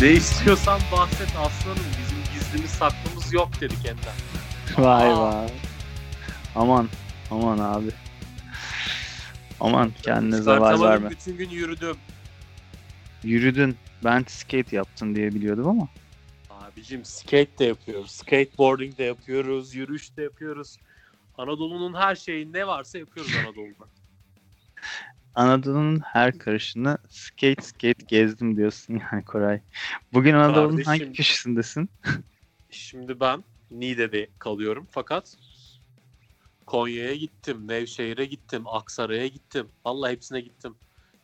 Ne istiyorsan bahset aslanım. Bizim gizlimiz saklımız yok dedi Ender. Vay Aa. vay. Aman. Aman abi. Aman kendine Çıkartamadım, verme. bütün gün yürüdüm. Yürüdün. Ben skate yaptın diye biliyordum ama. Abicim skate de yapıyoruz. Skateboarding de yapıyoruz. Yürüyüş de yapıyoruz. Anadolu'nun her şeyi ne varsa yapıyoruz Anadolu'da. Anadolu'nun her karışını skate skate gezdim diyorsun yani Koray. Bugün Anadolu'nun hangi köşesindesin? Şimdi ben Niğde'de kalıyorum fakat Konya'ya gittim, Nevşehir'e gittim, Aksaray'a gittim. Vallahi hepsine gittim.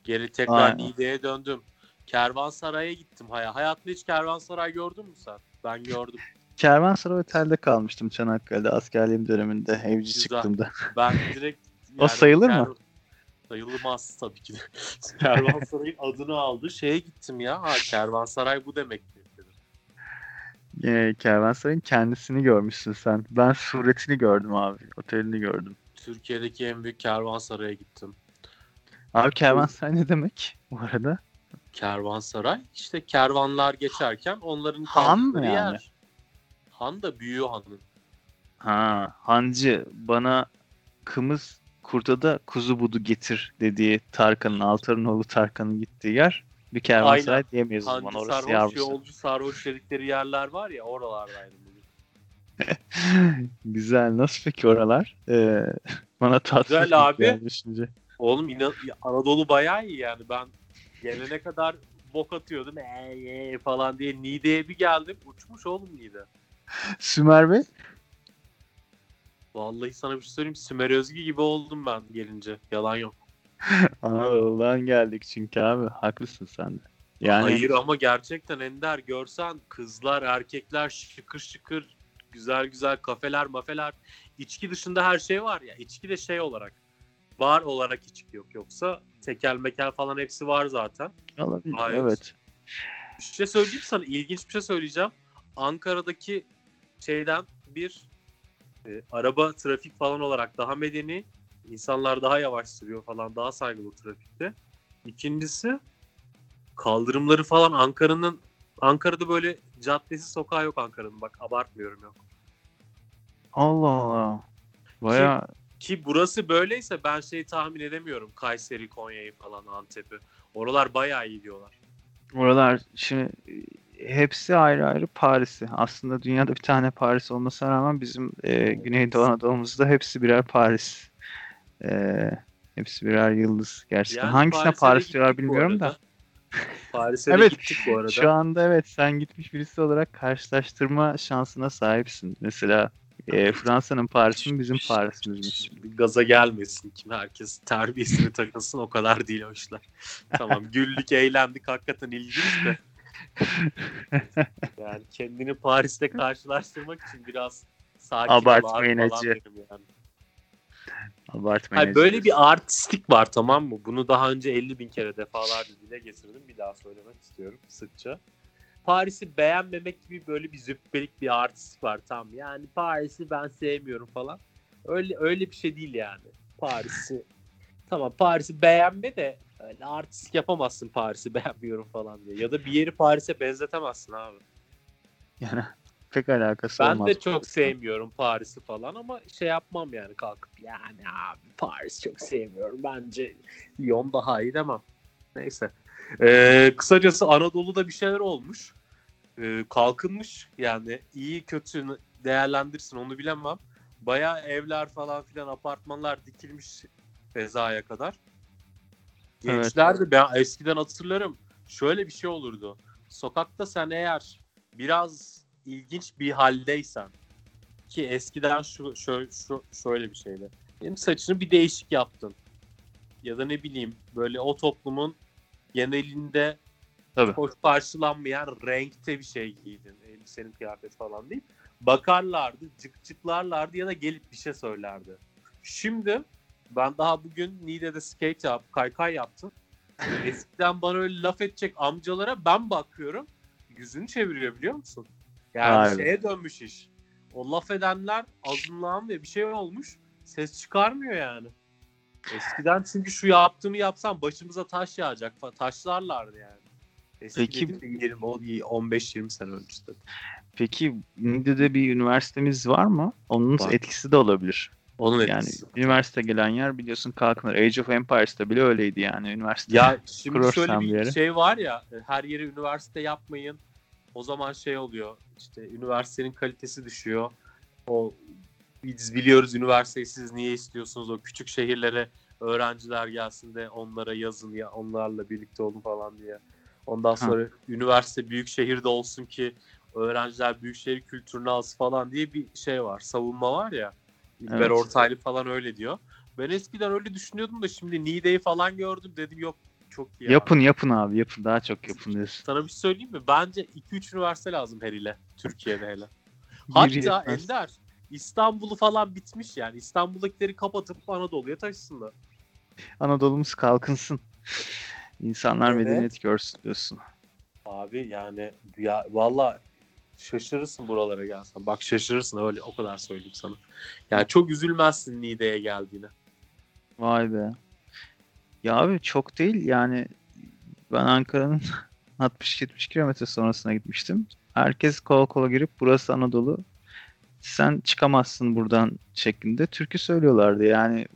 Geri tekrar Vay. Niğde'ye döndüm. Kervansaray'a gittim. Hay Hayatında hiç kervansaray gördün mü sen? Ben gördüm. Kervansaray Otel'de kalmıştım Çanakkale'de askerliğim döneminde evci Güzel. çıktığımda. Ben direkt O sayılır mı? Sayılmaz tabii ki de. Kervansaray'ın adını aldı. Şeye gittim ya. Ha, Kervansaray bu demek dedim. Ee, Kervansaray'ın kendisini görmüşsün sen. Ben suretini gördüm abi. Otelini gördüm. Türkiye'deki en büyük kervansaraya gittim. Abi Kervansaray ne demek bu arada? Kervansaray işte kervanlar geçerken onların Han mı yani? yer. Han da büyüğü hanın. Ha, hancı bana kımız kurtada kuzu budu getir dediği Tarkan'ın, Altar'ın Tarkan'ın gittiği yer bir kervansaray diyemeyiz o zaman. Orası sarhoş, yavrusu. yolcu sarhoş dedikleri yerler var ya oralardaydım. Güzel. Nasıl peki oralar? Ee, bana tatlı Güzel abi. geldi düşünce. Oğlum inan Anadolu bayağı iyi yani ben gelene kadar bok atıyordum ee, ee falan diye Niğde'ye bir geldim uçmuş oğlum Niğde. Sümer Bey? Vallahi sana bir şey söyleyeyim Sümer Özgü gibi oldum ben gelince yalan yok. Anadolu'dan geldik çünkü abi. Haklısın sen de. Yani Hayır ama gerçekten Ender görsen kızlar erkekler şıkır şıkır güzel güzel kafeler mafeler içki dışında her şey var ya içki de şey olarak bar olarak içki yok yoksa tekel mekel falan hepsi var zaten. olabilir. Gayet. Evet. Bir şey söyleyeyim sana ilginç bir şey söyleyeceğim. Ankara'daki şeyden bir e, araba trafik falan olarak daha medeni insanlar daha yavaş sürüyor falan daha saygılı trafikte. İkincisi kaldırımları falan Ankara'nın Ankara'da böyle caddesi sokağı yok Ankara'nın bak abartmıyorum yok. Allah Allah. Baya Ki burası böyleyse ben şeyi tahmin edemiyorum. Kayseri, Konya'yı falan, Antep'i. Oralar bayağı iyi diyorlar. oralar şimdi hepsi ayrı ayrı Paris'i. Aslında dünyada bir tane Paris olmasına rağmen bizim e, Güneydoğu Anadolu'muzda hepsi birer Paris. E, hepsi birer yıldız gerçekten. Yani Hangisine Paris'e Paris diyorlar bilmiyorum da. Paris'e Evet, gittik bu arada. Şu anda evet sen gitmiş birisi olarak karşılaştırma şansına sahipsin. Mesela e, Fransa'nın Paris'i mi bizim Paris'imiz mi? Gaza gelmesin kim herkes terbiyesini takılsın o kadar değil o işler. Tamam güldük eğlendik hakikaten ilginç de. Yani kendini Paris'te karşılaştırmak için biraz sakin Abartmayın derim yani. Abartmayın. Hayır, böyle bir artistik var tamam mı? Bunu daha önce 50 bin kere defalarca dile getirdim. Bir daha söylemek istiyorum sıkça. Paris'i beğenmemek gibi böyle bir züppelik bir artist var tam. Yani Paris'i ben sevmiyorum falan. Öyle öyle bir şey değil yani. Paris'i tamam Paris'i beğenme de öyle artist yapamazsın Paris'i beğenmiyorum falan diye. Ya da bir yeri Paris'e benzetemezsin abi. Yani pek alakası Ben olmaz. de çok sevmiyorum Paris'i falan ama şey yapmam yani kalkıp yani abi Paris çok sevmiyorum. Bence Lyon daha iyi demem. Neyse. Ee, kısacası Anadolu'da bir şeyler olmuş. Ee, kalkınmış yani iyi kötü değerlendirsin onu bilemem. Bayağı evler falan filan apartmanlar dikilmiş fezaya kadar. Evet. Gençler de ben eskiden hatırlarım şöyle bir şey olurdu. Sokakta sen eğer biraz ilginç bir haldeysen ki eskiden şu, şu, şu şöyle bir şeydi. Benim saçını bir değişik yaptın. Ya da ne bileyim böyle o toplumun genelinde Tabii. hoş karşılanmayan renkte bir şey giydin. Elbisenin kıyafet falan değil. Bakarlardı, cıkcıklarlardı ya da gelip bir şey söylerdi. Şimdi ben daha bugün Niğde'de skate yap, kaykay yaptım. Eskiden bana öyle laf edecek amcalara ben bakıyorum. Yüzünü çeviriyor biliyor musun? Yani be. şeye dönmüş iş. O laf edenler azınlığa ve bir şey olmuş. Ses çıkarmıyor yani. Eskiden çünkü şu yaptığımı yapsam başımıza taş yağacak. Taşlarlardı yani. Eski Peki- dedim de 20, o 15-20 sene öncesi. Peki Niğde'de bir üniversitemiz var mı? Onun Var. etkisi de olabilir. Onun Yani etkisi. üniversite gelen yer biliyorsun kalkınır. Age of Empires'ta bile öyleydi yani üniversite. Ya şimdi şöyle bir yere. şey var ya her yeri üniversite yapmayın. O zaman şey oluyor işte üniversitenin kalitesi düşüyor. O biz biliyoruz üniversiteyi siz niye istiyorsunuz o küçük şehirlere öğrenciler gelsin de onlara yazın ya onlarla birlikte olun falan diye. Ondan sonra üniversite büyük şehirde olsun ki öğrenciler büyük şehir kültürünü alsın falan diye bir şey var. Savunma var ya. İlber Evet. Ortaylı falan öyle diyor. Ben eskiden öyle düşünüyordum da şimdi Niğde'yi falan gördüm dedim yok çok iyi. abi. Yapın yapın abi yapın daha çok yapın diyorsun. Sana bir şey söyleyeyim mi? Bence 2-3 üniversite lazım her ile. Türkiye'de hele. Hatta. Ender İstanbul'u falan bitmiş yani. İstanbul'dakileri kapatıp Anadolu'ya taşısınlar. Anadolu'muz kalkınsın. İnsanlar Evet. medeniyet görsün diyorsun. Abi yani ya valla şaşırırsın buralara gelsen. Bak şaşırırsın öyle o kadar söyleyeyim sana. Yani çok üzülmezsin Niğde'ye geldiğine. Vay be. Ya abi çok değil yani ben Ankara'nın 60-70 kilometre sonrasına gitmiştim. Herkes kola kola girip burası Anadolu. Sen çıkamazsın buradan şeklinde türkü söylüyorlardı. Yani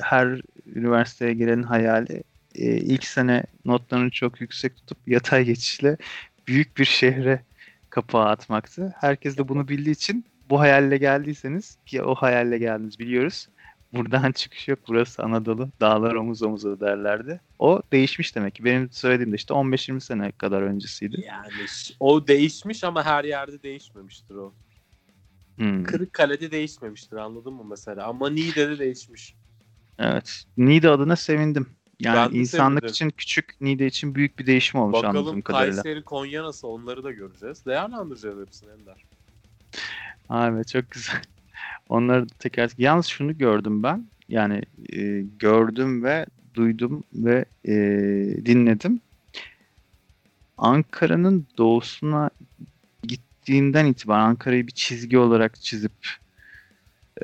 her üniversiteye gelenin hayali e, ilk sene notlarını çok yüksek tutup yatay geçişle büyük bir şehre kapağı atmaktı. Herkes de bunu bildiği için bu hayalle geldiyseniz ki o hayalle geldiniz biliyoruz. Buradan çıkış yok. Burası Anadolu. Dağlar omuz omuza derlerdi. O değişmiş demek ki. Benim söylediğimde işte 15-20 sene kadar öncesiydi. Yani o değişmiş ama her yerde değişmemiştir o. Hmm, Kırıkkale'de değişmemiştir anladın mı mesela? Ama Niğde'de değişmiş. Evet. Niğde adına sevindim. Yani Ben insanlık sevindim. için küçük, Niğde için büyük bir değişim olmuş Bakalım anladığım kadarıyla. Kayseri, Konya nasıl onları da göreceğiz. Değerlendireceğiz hepsini Ender. Evet çok güzel. Onları da tekrar... Yalnız şunu gördüm ben. Yani e, gördüm ve duydum ve e, dinledim. Ankara'nın doğusuna gittiğinden itibaren Ankara'yı bir çizgi olarak çizip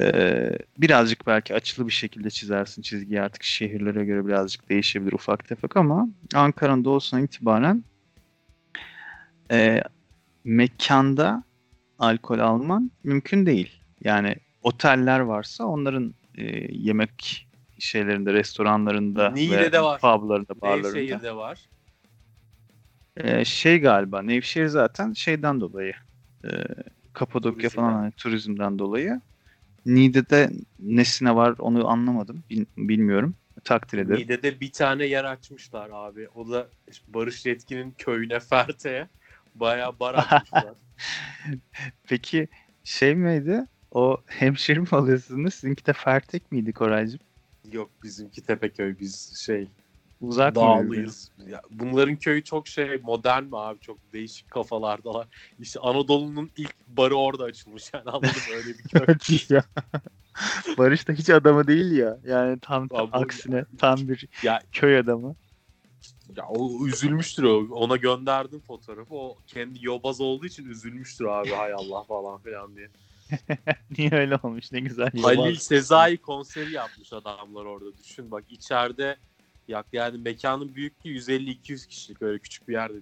e, birazcık belki açılı bir şekilde çizersin çizgiyi artık şehirlere göre birazcık değişebilir ufak tefek ama Ankara'nın doğusuna itibaren e, mekanda alkol alman mümkün değil. Yani oteller varsa onların e, yemek şeylerinde, restoranlarında Niğde'de ve var. publarında, barlarında. Nevşehir'de var. E, şey galiba Nevşehir zaten şeyden dolayı e, Kapadokya Turizmden. falan hani turizmden dolayı. Niğde'de nesine var onu anlamadım. Bil- bilmiyorum. Takdir ederim. Niğde'de bir tane yer açmışlar abi. O da Barış Yetkin'in köyüne Ferte'ye. Bayağı bar açmışlar. Peki şey miydi? O hemşire mi alıyorsunuz? Sizinki de Fertek miydi Koraycığım? Yok bizimki Tepeköy biz şey Uzak dağlıyız. Ya, bunların köyü çok şey modern mi abi çok değişik kafalardalar. İşte Anadolu'nun ilk barı orada açılmış yani anladın mı öyle bir köy. Ya. Barış da hiç adamı değil ya. Yani tam, tam Abi aksine tam bir Ya- köy adamı. Ya o üzülmüştür o. Ona gönderdim fotoğrafı. O kendi yobaz olduğu için üzülmüştür abi hay Allah falan filan diye. Niye öyle olmuş? Ne güzel. Halil Sezai konseri yapmış adamlar orada. Düşün bak içeride yak yani mekanın büyüklüğü 150-200 kişilik öyle küçük bir yerde.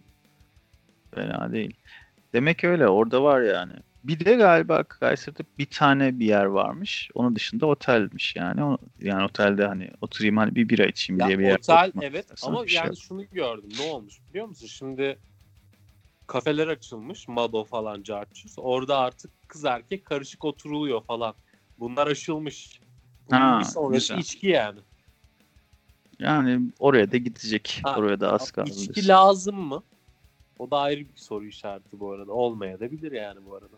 Fena değil. Demek öyle. Orada var yani. Bir de galiba Kayseri'de bir tane bir yer varmış. Onun dışında otelmiş yani. O, yani otelde hani oturayım hani bir bira içeyim Ya diye bir yer. otel evet ama şey yani yok. şunu gördüm. Ne olmuş biliyor musun? Şimdi kafeler açılmış. Mado falan carçuz. Orada artık kız erkek karışık oturuluyor falan. Bunlar aşılmış. Bunun Ha, bir sonrası güzel. içki yani. Yani oraya da gidecek. Ha, oraya da az kaldı. İçki diyorsun. lazım mı? O da ayrı bir soru işareti bu arada. Olmaya da bilir yani bu arada.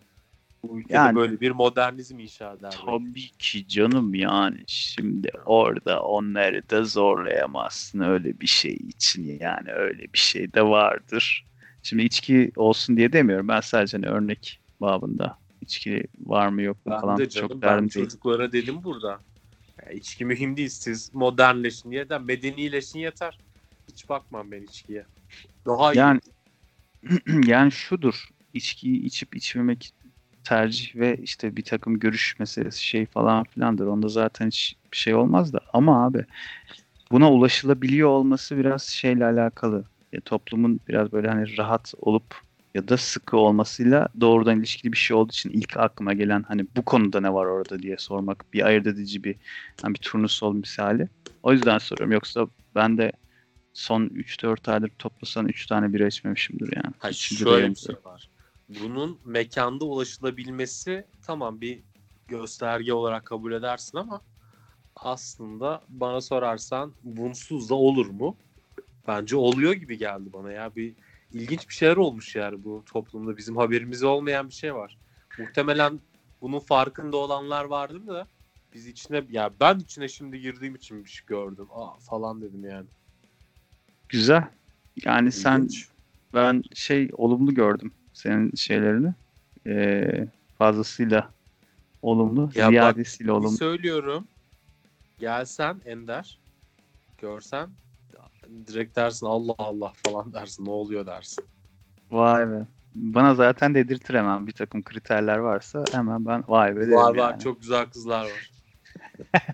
Bu ülkede Yani- böyle bir modernizm inşa eder. Tabii ki canım yani şimdi orada onları da zorlayamazsın öyle bir şey için yani öyle bir şey de vardır. Şimdi içki olsun diye demiyorum ben sadece hani örnek babında içki var mı yok mu Ben falan de canım çok ben derdim değil. çocuklara dedim burada. Ya içki mühim değil. Siz modernleşin yeter. Medenileşin yeter. Hiç bakmam ben içkiye. Daha iyi. Yani yani şudur içkiyi içip içmemek tercih ve işte bir takım görüş meselesi şey falan filandır. Onda zaten hiç bir şey olmaz da ama abi buna ulaşılabiliyor olması biraz şeyle alakalı. e, toplumun biraz böyle hani rahat olup ya da sıkı olmasıyla doğrudan ilişkili bir şey olduğu için ilk aklıma gelen hani bu konuda ne var orada diye sormak bir ayırt edici bir hani bir turnusol misali. O yüzden soruyorum. Yoksa ben de son 3-4 aydır toplasan 3 tane bira içmemişimdir yani. Ha, Üçüncü şöyle bir şey var. Bunun mekanda ulaşılabilmesi tamam bir gösterge olarak kabul edersin ama aslında bana sorarsan bunsuz da olur mu? Bence oluyor gibi geldi bana ya. Bir ilginç bir şeyler olmuş yani bu toplumda. Bizim haberimiz olmayan bir şey var. Muhtemelen bunun farkında olanlar vardır da biz içine ya ben içine şimdi girdiğim için bir şey gördüm. Aa falan dedim yani. Güzel. Yani sen İlginç. ben şey olumlu gördüm senin şeylerini. Ee, fazlasıyla olumlu, Ya bak, ziyadesiyle Bir olumlu. söylüyorum. Gelsen Ender görsen direkt dersin Allah Allah falan dersin. Ne oluyor dersin. Vay be. Bana zaten dedirtir hemen bir takım kriterler varsa hemen ben vay be derim Var var yani. çok güzel kızlar var.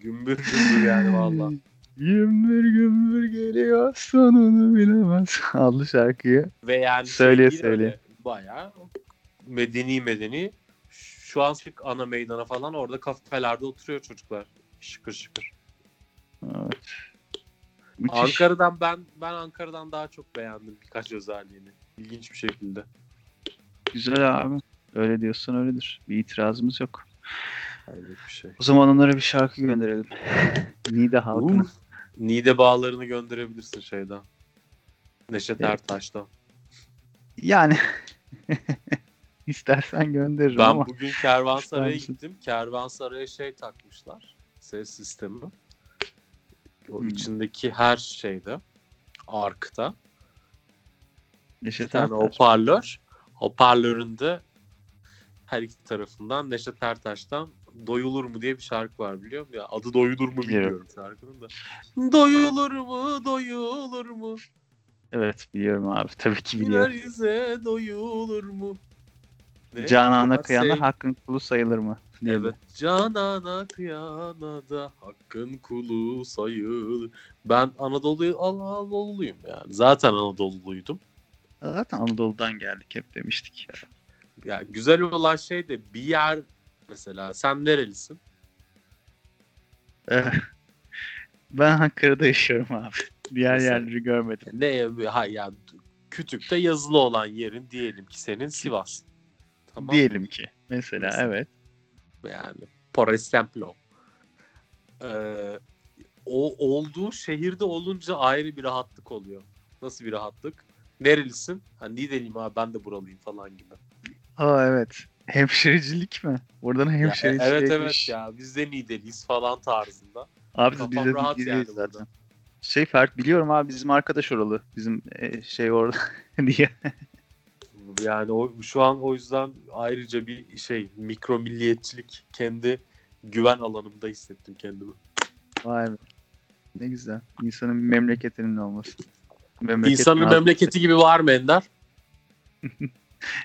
gümbür gümbür yani valla. Gümbür gümbür geliyor sonunu bilemez. Aldı şarkıyı. Ve yani Söyleye değil söyleye. öyle, Bayağı medeni medeni şu an ana meydana falan orada kafelerde oturuyor çocuklar. Şıkır şıkır. Evet. Müthiş. Ankara'dan ben ben Ankara'dan daha çok beğendim birkaç özelliğini. İlginç bir şekilde. Güzel abi. Öyle diyorsan öyledir. Bir itirazımız yok. Hayret bir şey. O zaman onlara bir şarkı gönderelim. Nide halkına. Nide bağlarını gönderebilirsin şeyden. Neşet Evet. Ertaş'tan. Yani istersen gönderirim Ben ama bugün Kervansaray'a gittim. Kervansaray'a şey takmışlar. Ses sistemi. O Hmm. içindeki her şeyde. Arkta. Bir Neşet tane Ertaş. hoparlör. Hoparlöründe her iki tarafından Neşet Ertaş'tan Doyulur mu diye bir şarkı var biliyor musun? Ya adı Doyulur mu Biliyorum. bilmiyorum şarkının da. Doyulur mu, doyulur mu? Evet biliyorum abi. Tabii ki biliyorum. yüze doyulur mu? Ne? Canan'a kıyana sev- hakkın kulu sayılır mı? Evet. Canana kıyana da hakkın kulu sayılır. Ben Anadolu Anadolu'luyum yani. Zaten Anadolu'luydum. Zaten Anadolu'dan geldik hep demiştik. Ya güzel olan şey de bir yer mesela sen nerelisin? Eh, ben Ankara'da yaşıyorum abi. Diğer Mesela- yerleri görmedim. Ne ha ya kütükte yazılı olan yerin diyelim ki senin Sivas. Tamam. Diyelim ki. Mesela Mesela. evet. Yani por ejemplo. Ee, o olduğu şehirde olunca ayrı bir rahatlık oluyor. Nasıl bir rahatlık? Nerelisin? Ha Nideliyim abi ben de buralıyım falan gibi. Aa evet. Hemşirecilik mi? Buradan hemşirecilik. evet evet ya biz de Nideliyiz falan tarzında. Abi Kafam biz de rahat yani zaten. burada. Şey fark biliyorum abi bizim arkadaş oralı. Bizim e, şey orada diye. Yani o, şu an o yüzden ayrıca bir şey mikro milliyetçilik kendi güven alanımda hissettim kendimi. Vay be. Ne güzel. İnsanın memleketinin olması. Memleket İnsanın memleketi gibi var mı Ender?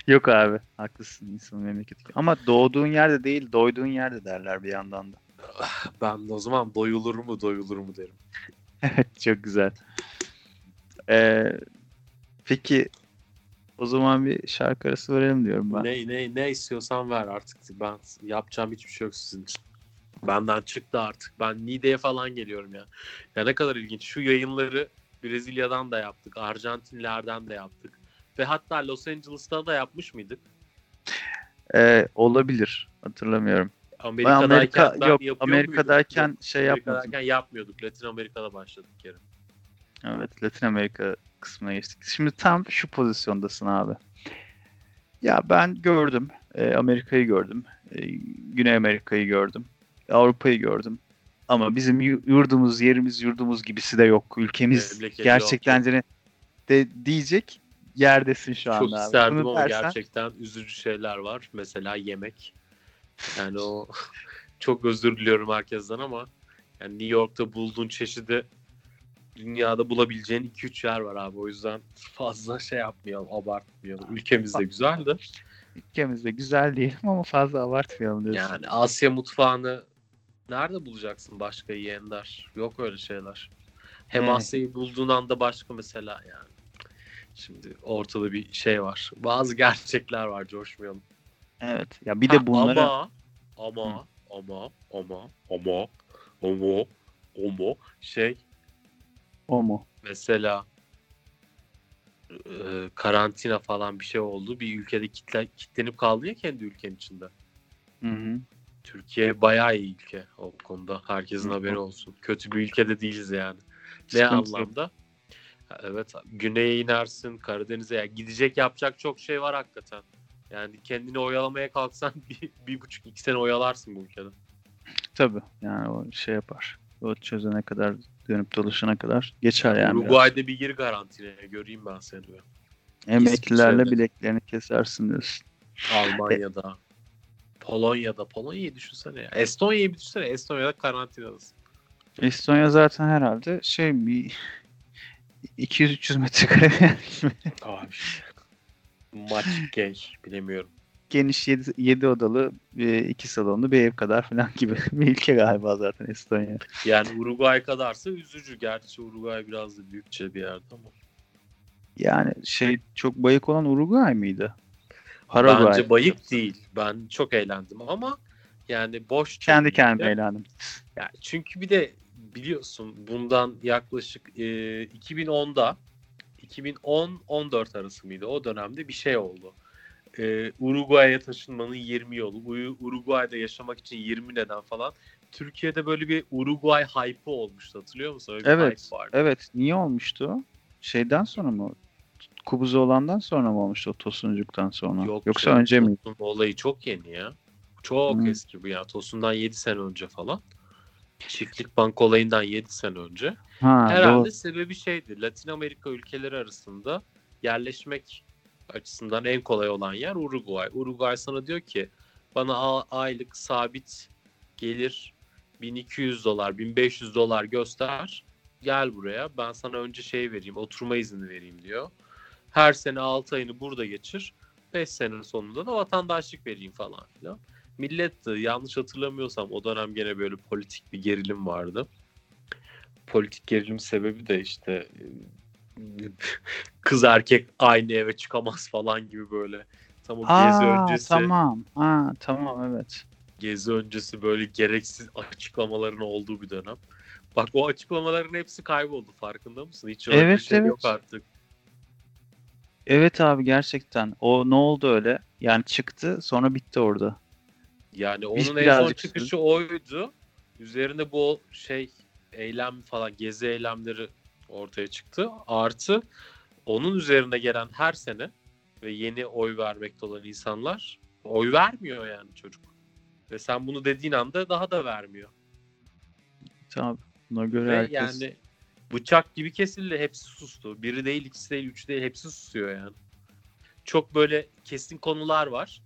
Yok abi. Haklısın insanın memleketi. Ama doğduğun yerde değil, doyduğun yerde derler bir yandan da. Ben de o zaman doyulur mu doyulur mu derim. Evet çok güzel. Ee, peki o zaman bir şarkı arası verelim diyorum ben. Ne, ne, ne istiyorsan ver artık. Ben yapacağım hiçbir şey yok sizin için. Benden çıktı artık. Ben Nide'ye falan geliyorum ya. Ya ne kadar ilginç. Şu yayınları Brezilya'dan da yaptık. Arjantinlerden de yaptık. Ve hatta Los Angeles'ta da yapmış mıydık? Ee, olabilir. Hatırlamıyorum. Amerika'dayken Amerika yok Amerika'dayken muydum? şey yapmadım. Amerika'dayken yapmıyorduk. Latin Amerika'da başladık Kerim. Evet, Latin Amerika kısmına geçtik. Şimdi tam şu pozisyondasın abi. Ya ben gördüm. e, Amerika'yı gördüm. e, Güney Amerika'yı gördüm. Avrupa'yı gördüm. Ama bizim yu- yurdumuz, yerimiz, yurdumuz gibisi de yok. Ülkemiz Memleketi gerçekten de diyecek yerdesin şu anda Çok abi. isterdim Bunu ama dersen- gerçekten üzücü şeyler var. Mesela yemek. Yani o çok özür diliyorum herkesten ama yani New York'ta bulduğun çeşidi dünyada bulabileceğin 2-3 yer var abi. O yüzden fazla şey yapmayalım, abartmayalım. Ülkemiz de güzeldi. ülkemiz de güzel diyelim ama fazla abartmayalım diyorsun. Yani Asya mutfağını nerede bulacaksın başka yiyenler? Yok öyle şeyler. Hem Evet. Asya'yı bulduğun anda başka mesela yani. Şimdi ortada bir şey var. Bazı gerçekler var coşmayalım. Evet. Ya bir de Ha, bunları ama ama ama ama ama ama ama şey o mu? mesela e, karantina falan bir şey oldu. Bir ülkede kitle, kitlenip kaldı ya kendi ülkenin içinde. Hı hı. Türkiye bayağı iyi ülke o konuda. Herkesin Hı. haberi olsun. Kötü bir ülkede değiliz yani. Ne Sıkıntı anlamda? Evet güneye inersin Karadeniz'e ya gidecek yapacak çok şey var hakikaten. Yani kendini oyalamaya kalksan bir, bir buçuk iki sene oyalarsın bu ülkede. Tabii. Yani o şey yapar. O çözene kadar dönüp dolaşana kadar geçer yani. Uruguay'da bir gir garantiye göreyim ben seni. Emeklilerle bileklerini kesersin diyorsun. Almanya'da. Polonya'da. Polonya'yı düşünsene ya. Estonya'yı bir düşünsene. Estonya'da karantinadasın. Estonya zaten herhalde şey bir 200-300 metrekare bir yer gibi. Abi. Maç gay. Bilemiyorum. Geniş 7, 7 odalı 2 salonlu bir ev kadar falan gibi bir ülke galiba zaten Estonya. Yani Uruguay kadarsa üzücü. Gerçi Uruguay biraz da büyükçe bir yerde ama. Yani şey çok bayık olan Uruguay mıydı? Paraguay. Bence bayık değil. Ben çok eğlendim ama yani boş Kendi kendime eğlendim. Yani çünkü bir de biliyorsun bundan yaklaşık e, 2010'da 2010-14 arası mıydı? O dönemde bir şey oldu. E, Uruguay'a taşınmanın 20 yolu. Uruguay'da yaşamak için 20 neden falan. Türkiye'de böyle bir Uruguay hype'ı olmuştu hatırlıyor musun? Öyle bir Evet. hype vardı. Evet. Niye olmuştu? Şeyden sonra mı? Kubuzu olandan sonra mı olmuştu o Tosuncuk'tan sonra? Yok Yoksa canım, önce mi? Tosun olayı çok yeni ya. Çok Hmm. eski bu ya. Tosun'dan 7 sene önce falan. Çiftlik bank olayından 7 sene önce. Ha, Herhalde doğru. sebebi şeydi. Latin Amerika ülkeleri arasında yerleşmek açısından en kolay olan yer Uruguay. Uruguay sana diyor ki bana aylık sabit gelir 1200 dolar, 1500 dolar göster. Gel buraya. Ben sana önce şey vereyim, oturma izni vereyim diyor. Her sene 6 ayını burada geçir. 5 senenin sonunda da vatandaşlık vereyim falan filan. Millet yanlış hatırlamıyorsam o dönem gene böyle politik bir gerilim vardı politik gerilim sebebi de işte kız erkek aynı eve çıkamaz falan gibi böyle. Tam o gezi Aa, öncesi tamam. Ha, tamam evet. gezi öncesi böyle gereksiz açıklamaların olduğu bir dönem. Bak o açıklamaların hepsi kayboldu farkında mısın? Hiç öyle bir Evet, şey evet. yok artık. Evet abi gerçekten. O ne oldu öyle? Yani çıktı sonra bitti orada. Yani Biz onun en son çıkışı oydu. Üzerine bu şey eylem falan gezi eylemleri ortaya çıktı. Artı onun üzerine gelen her sene ve yeni oy vermekte olan insanlar oy vermiyor yani çocuk. Ve sen bunu dediğin anda daha da vermiyor. Tamam. Buna göre Ve herkes... yani bıçak gibi kesildi. Hepsi sustu. Biri değil, ikisi değil, üçü değil. Hepsi susuyor yani. Çok böyle kesin konular var.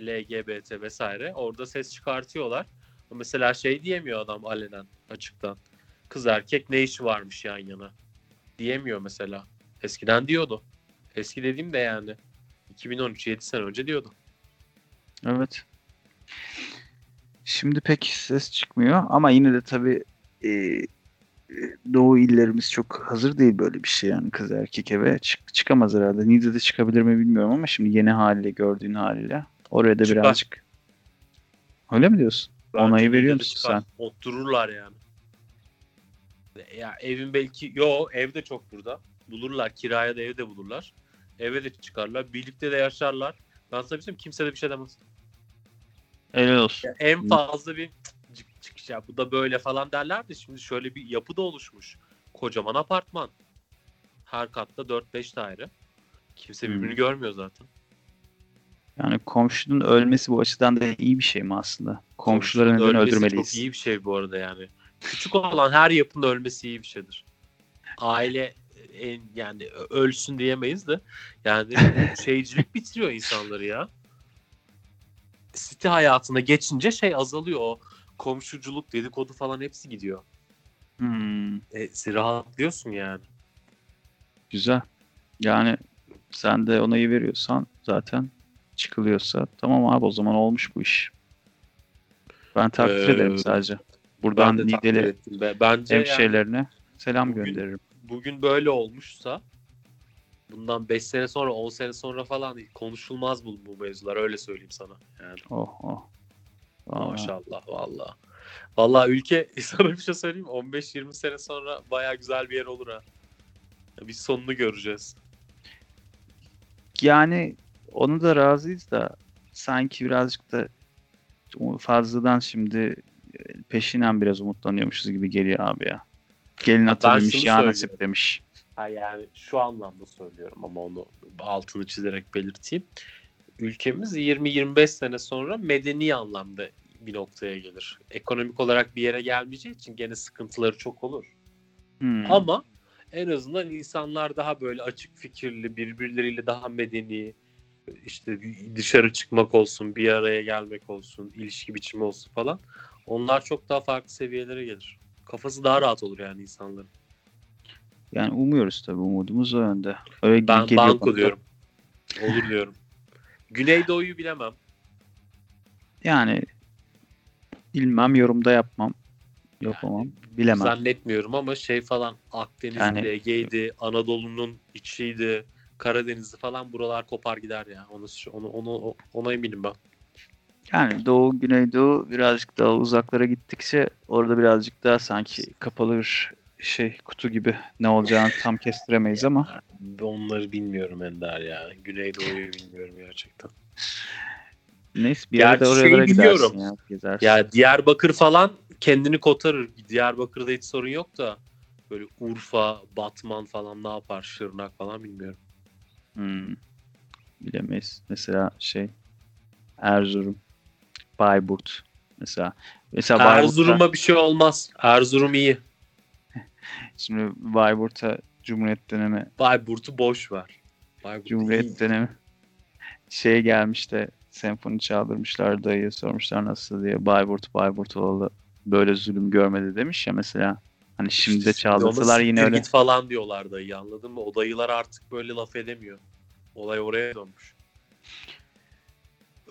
LGBT vesaire. Orada ses çıkartıyorlar. Mesela şey diyemiyor adam alenen açıktan. Kız erkek ne işi varmış yan yana. Diyemiyor mesela. Eskiden diyordu. Eski dediğim de yani 2013 7 sene önce diyordu. Evet. Şimdi pek ses çıkmıyor ama yine de tabii e, Doğu illerimiz çok hazır değil böyle bir şey yani kız erkek eve çık- çıkamaz herhalde. Niğde'de çıkabilir mi bilmiyorum ama şimdi yeni haliyle gördüğün haliyle oraya da Çıkar. birazcık öyle mi diyorsun? Onayı Bence veriyor de musun sen? Otururlar yani. Ya evin belki yo evde çok burada. Bulurlar kiraya da evde bulurlar. Eve de çıkarlar. Birlikte de yaşarlar. Ben sana bir kimse de bir şey demez. Helal olsun. Ya en fazla bir cık çıkış ya bu da böyle falan derler de şimdi şöyle bir yapı da oluşmuş. Kocaman apartman. Her katta 4-5 daire. Kimse birbirini Hmm. görmüyor zaten. Yani komşunun ölmesi bu açıdan da iyi bir şey mi aslında? Komşuları Komşunun neden ölmesi öldürmeliyiz? Çok iyi bir şey bu arada yani. Küçük olan her yapının ölmesi iyi bir şeydir. Aile en yani ölsün diyemeyiz de yani şeycilik bitiriyor insanları ya. Site hayatına geçince şey azalıyor o komşuculuk dedikodu falan hepsi gidiyor. Hmm, E, rahatlıyorsun yani. güzel. Yani sen de onayı veriyorsan zaten çıkılıyorsa tamam abi o zaman olmuş bu iş. Ben takdir Ee, ederim sadece. Ben Buradan de takdir Niğdeli ettim. Be- Bence yani hemşehrilerine selam Bugün- gönderirim. Bugün böyle olmuşsa bundan 5 sene sonra 10 sene sonra falan konuşulmaz bu, bu mevzular öyle söyleyeyim sana. Yani Oh oh. Vallahi. maşallah valla. Valla ülke sana bir şey söyleyeyim mi? 15-20 sene sonra baya güzel bir yer olur ha. Biz sonunu göreceğiz. Yani onu da razıyız da sanki birazcık da fazladan şimdi peşinen biraz umutlanıyormuşuz gibi geliyor abi ya. Gelin ben ata demiş şunu ya nasip demiş. Ha yani şu anlamda söylüyorum ama onu altını çizerek belirteyim. Ülkemiz 20-25 sene sonra medeni anlamda bir noktaya gelir. Ekonomik olarak bir yere gelmeyeceği için gene sıkıntıları çok olur. Hmm. Ama en azından insanlar daha böyle açık fikirli, birbirleriyle daha medeni, işte dışarı çıkmak olsun, bir araya gelmek olsun, ilişki biçimi olsun falan. Onlar çok daha farklı seviyelere gelir. Kafası daha rahat olur yani insanların. Yani umuyoruz tabii umudumuz o yönde. Öyle Ben banko bana diyorum. Olur diyorum. Güneydoğu'yu bilemem. Yani bilmem yorumda yapmam. Yapamam. Bilemem. Zannetmiyorum ama şey falan Akdeniz'de, Yani- Ege'ydi, Anadolu'nun içiydi, Karadeniz'de falan buralar kopar gider ya. Onu onu onu ona eminim ben. Yani Doğu, Güneydoğu birazcık daha uzaklara gittikçe orada birazcık daha sanki kapalı bir şey kutu gibi ne olacağını tam kestiremeyiz ama Onları bilmiyorum Ender ya. Güneydoğu'yu bilmiyorum gerçekten. neyse bir yere de Gerçi oralara şeyi gidersin ya gezersin. Ya Diyarbakır falan kendini kotarır. Diyarbakır'da hiç sorun yok da böyle Urfa, Batman falan ne yapar? Şırnak falan bilmiyorum. Hmm. Bilemeyiz. Mesela şey Erzurum, Bayburt mesela. Mesela Bayburt'ta, Erzurum'a bir şey olmaz. Erzurum iyi. şimdi Bayburt'a Cumhuriyet dönemi Bayburt'u boş ver. Bayburt iyi. Cumhuriyet dönemi şey gelmiş de senfoni çaldırmışlar dayıya sormuşlar nasıl diye Bayburt Bayburtoğlu böyle zulüm görmedi demiş ya mesela hani şimdi de İşte çaldırsalar ona yine öyle Git falan diyorlar dayı anladın mı? O dayılar artık böyle laf edemiyor. Olay oraya dönmüş.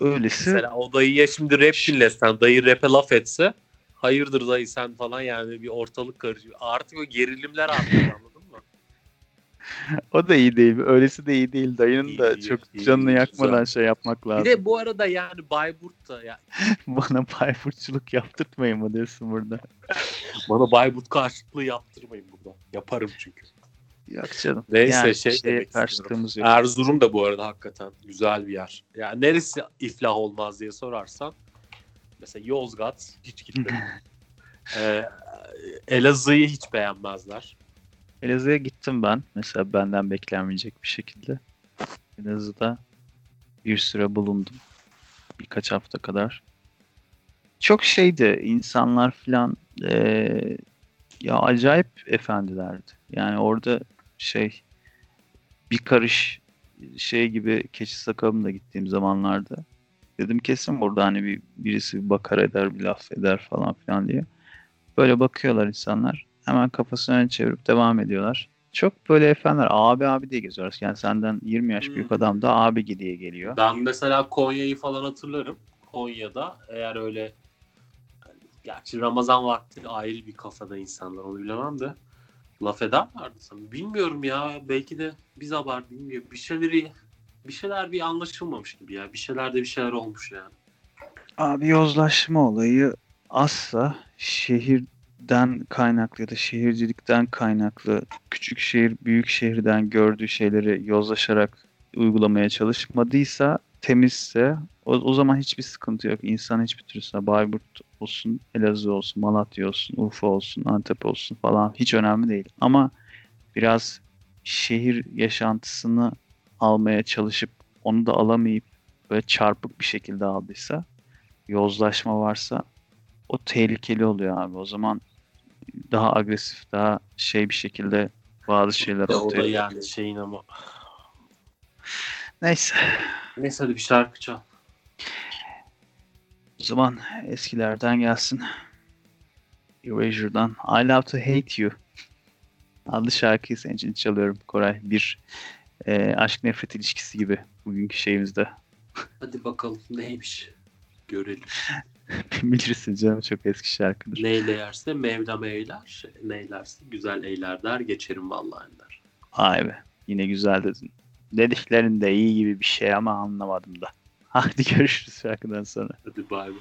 Öylesi Mesela o dayıya şimdi rap dinlesen, dayı rap'e laf etse hayırdır dayı sen falan yani bir ortalık karışıyor. Artık o gerilimler artıyor anladın mı? o da iyi değil öylesi de iyi değil dayının İyi, da iyi, çok iyi, canını iyi, yakmadan güzel. şey yapmak lazım. Bir de bu arada yani Bayburt'ta ya Bana Bayburtçuluk yaptırtmayın mı diyorsun burada. bana Bayburt karşıtlığı yaptırmayın burada. Yaparım çünkü. Yok canım. Neyse yani şey istiyorum. yok. Erzurum da bu arada hakikaten güzel bir yer. Yani neresi iflah olmaz diye sorarsan mesela Yozgat hiç gitmedim. ee, Elazığ'ı hiç beğenmezler. Elazığ'a gittim ben. Mesela benden beklenmeyecek bir şekilde. Elazığ'da bir süre bulundum. Birkaç hafta kadar. Çok şeydi. insanlar filan eee, ya acayip efendilerdi. Yani orada şey bir karış şey gibi keçi sakalımla gittiğim zamanlarda dedim kesin burada hani bir birisi bir bakar eder bir laf eder falan filan diye. Böyle bakıyorlar insanlar. Hemen kafasını öne çevirip devam ediyorlar. Çok böyle efendiler abi abi diye geziyorlar. Yani senden 20 yaş büyük Hmm. adam da abi diye geliyor. Ben mesela Konya'yı falan hatırlarım. Konya'da eğer öyle yani gerçi Ramazan vakti ayrı bir kafada insanlar onu bilemem de laf ederlerdi sana. Bilmiyorum ya belki de biz abart bilmiyorum. Bir şeyleri bir şeyler bir anlaşılmamış gibi ya. Bir şeyler de bir şeyler olmuş yani. Abi yozlaşma olayı asla şehirden kaynaklı ya da şehircilikten kaynaklı küçük şehir büyük şehirden gördüğü şeyleri yozlaşarak uygulamaya çalışmadıysa temizse o, o zaman hiçbir sıkıntı yok. İnsan hiçbir türlüsüne Bayburt olsun, Elazığ olsun, Malatya olsun, Urfa olsun, Antep olsun falan hiç önemli değil. Ama biraz şehir yaşantısını almaya çalışıp onu da alamayıp böyle çarpık bir şekilde aldıysa yozlaşma varsa o tehlikeli oluyor abi. O zaman daha agresif, daha şey bir şekilde bazı şeyler Ya o da ortaya. yani şeyin ama. Neyse. Neyse hadi bir şarkı çal. O zaman eskilerden gelsin. Erasure'dan I Love To Hate You adlı şarkıyı senin için çalıyorum Koray. Bir e, aşk nefret ilişkisi gibi bugünkü şeyimizde. Hadi bakalım neymiş. Görelim. Bilirsin canım çok eski şarkıdır. Neyle yerse Mevlam eyler. Neylerse güzel eyler der. Geçerim vallahi der. Vay be. Yine güzel dedin. Dediklerin de iyi gibi bir şey ama anlamadım da. Hadi görüşürüz şarkıdan sonra. Hadi bay bay.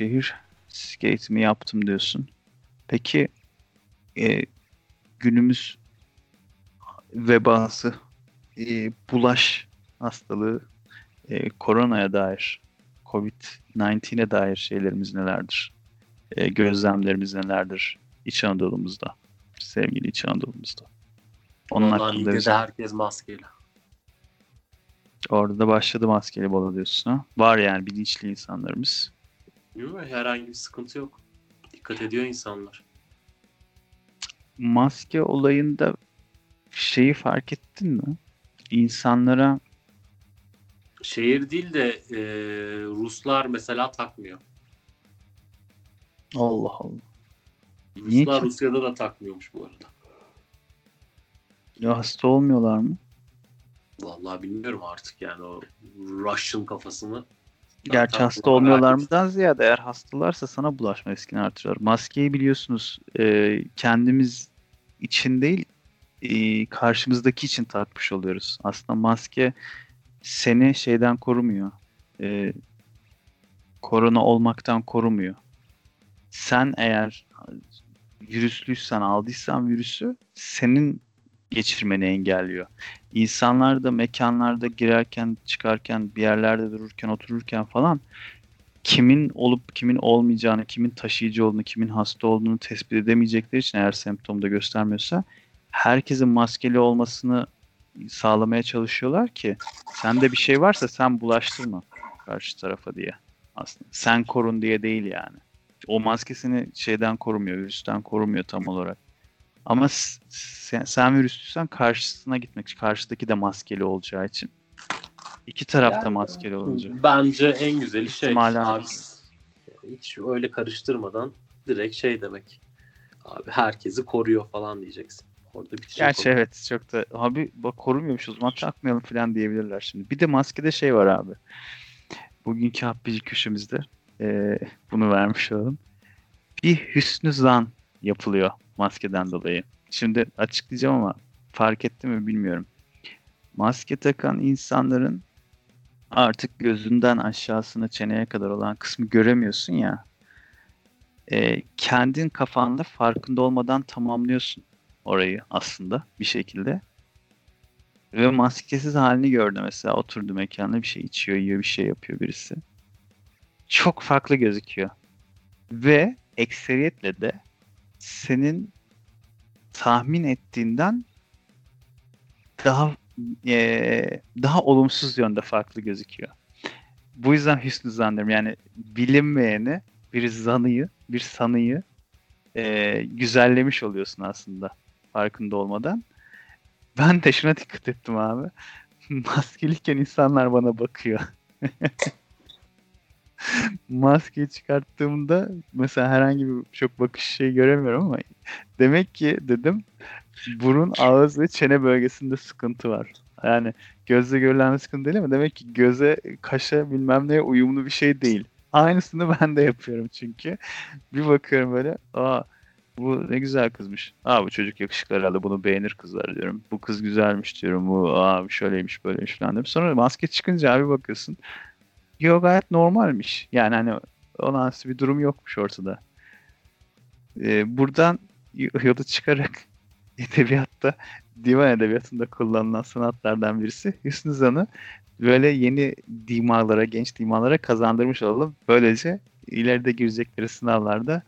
şehir skate mi yaptım diyorsun. Peki e, günümüz vebası, e, bulaş hastalığı, e, koronaya dair, COVID-19'e dair şeylerimiz nelerdir? E, gözlemlerimiz nelerdir İç Anadolu'muzda, sevgili İç Anadolu'muzda? Onun hakkında bize... herkes maskeyle. Orada başladı maskeli bola diyorsun ha. Var yani bilinçli insanlarımız. Değil? Herhangi bir sıkıntı yok. Dikkat ediyor insanlar. Maske olayında şeyi fark ettin mi? İnsanlara şehir değil de e, Ruslar mesela takmıyor. Allah Allah. Ruslar ki? Rusya'da da takmıyormuş bu arada. Ya hasta olmuyorlar mı? Vallahi bilmiyorum artık yani o Russian kafasını Gerçi Zaten hasta olmuyorlardan ziyade eğer hastalarsa sana bulaşma riskini artırıyor. Maskeyi biliyorsunuz e, kendimiz için değil e, karşımızdaki için takmış oluyoruz. Aslında maske seni şeyden korumuyor. E, korona olmaktan korumuyor. Sen eğer virüslüysen aldıysan virüsü senin geçirmeni engelliyor. İnsanlar da mekanlarda girerken, çıkarken, bir yerlerde dururken, otururken falan kimin olup kimin olmayacağını, kimin taşıyıcı olduğunu, kimin hasta olduğunu tespit edemeyecekleri için eğer semptomda göstermiyorsa herkesin maskeli olmasını sağlamaya çalışıyorlar ki sende bir şey varsa sen bulaştırma karşı tarafa diye aslında. Sen korun diye değil yani. O maske seni şeyden korumuyor, virüsten korumuyor tam olarak. Ama sen, sen virüslüysen karşısına gitmek karşıdaki de maskeli olacağı için. İki tarafta Yani- maskeli olacak. Bence en güzeli şey abi, hiç öyle karıştırmadan direkt şey demek. Abi herkesi koruyor falan diyeceksin. Orada bitecek. Gerçi o. evet çok da abi bak korumuyormuş o zaman takmayalım falan diyebilirler şimdi. Bir de maskede şey var abi. Bugünkü happici köşemizde eee, bunu vermiş olalım. Bir hüsnü zan yapılıyor maskeden dolayı. Şimdi açıklayacağım ama fark etti mi bilmiyorum. Maske takan insanların artık gözünden aşağısına çeneye kadar olan kısmı göremiyorsun ya. Eee, kendin kafanda farkında olmadan tamamlıyorsun orayı aslında bir şekilde. Ve maskesiz halini gördü mesela. Oturdu mekanda bir şey içiyor, yiyor, bir şey yapıyor birisi. Çok farklı gözüküyor. Ve ekseriyetle de senin tahmin ettiğinden daha eee, daha olumsuz yönde farklı gözüküyor. Bu yüzden hüsnü zannım yani bilinmeyeni bir zanıyı, bir sanıyı eee, güzellemiş oluyorsun aslında farkında olmadan. Ben de şuna dikkat ettim abi. Maskeliyken insanlar bana bakıyor. Maskeyi çıkarttığımda mesela herhangi bir çok bakış şey göremiyorum ama demek ki dedim burun, ağız ve çene bölgesinde sıkıntı var. Yani gözle görülen bir sıkıntı değil ama demek ki göze, kaşa bilmem neye uyumlu bir şey değil. Aynısını ben de yapıyorum çünkü. Bir bakıyorum böyle, aa bu ne güzel kızmış. Aa bu çocuk yakışıklı herhalde bunu beğenir kızlar diyorum. Bu kız güzelmiş diyorum. Bu aa şöyleymiş böyleymiş falan diyorum. Sonra maske çıkınca abi bakıyorsun. Yo gayet normalmiş. Yani hani olağanüstü bir durum yokmuş ortada. Ee, buradan y- yola çıkarak edebiyatta divan edebiyatında kullanılan sanatlardan birisi Hüsnü Zan'ı böyle yeni dimalara, genç dimalara kazandırmış olalım. Böylece ileride girecekleri sınavlarda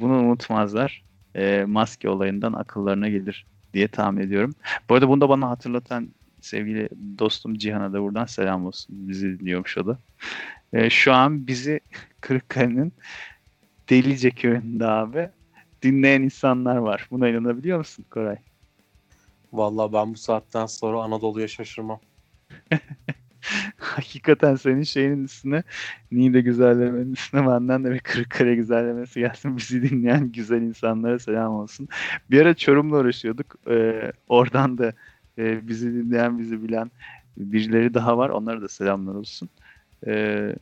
bunu unutmazlar. Ee, maske olayından akıllarına gelir diye tahmin ediyorum. Bu arada bunu da bana hatırlatan sevgili dostum Cihan'a da buradan selam olsun. Bizi dinliyormuş o da. Ee, şu an bizi Kırıkkale'nin Delice köyünde abi dinleyen insanlar var. Buna inanabiliyor musun Koray? Vallahi ben bu saatten sonra Anadolu'ya şaşırmam. Hakikaten senin şeyinin üstüne Niğde güzellemenin üstüne benden de bir Kırıkkale güzellemesi gelsin. Bizi dinleyen güzel insanlara selam olsun. Bir ara Çorum'la uğraşıyorduk. Ee, oradan da e, bizi dinleyen, bizi bilen birileri daha var. Onlara da selamlar olsun. Dö-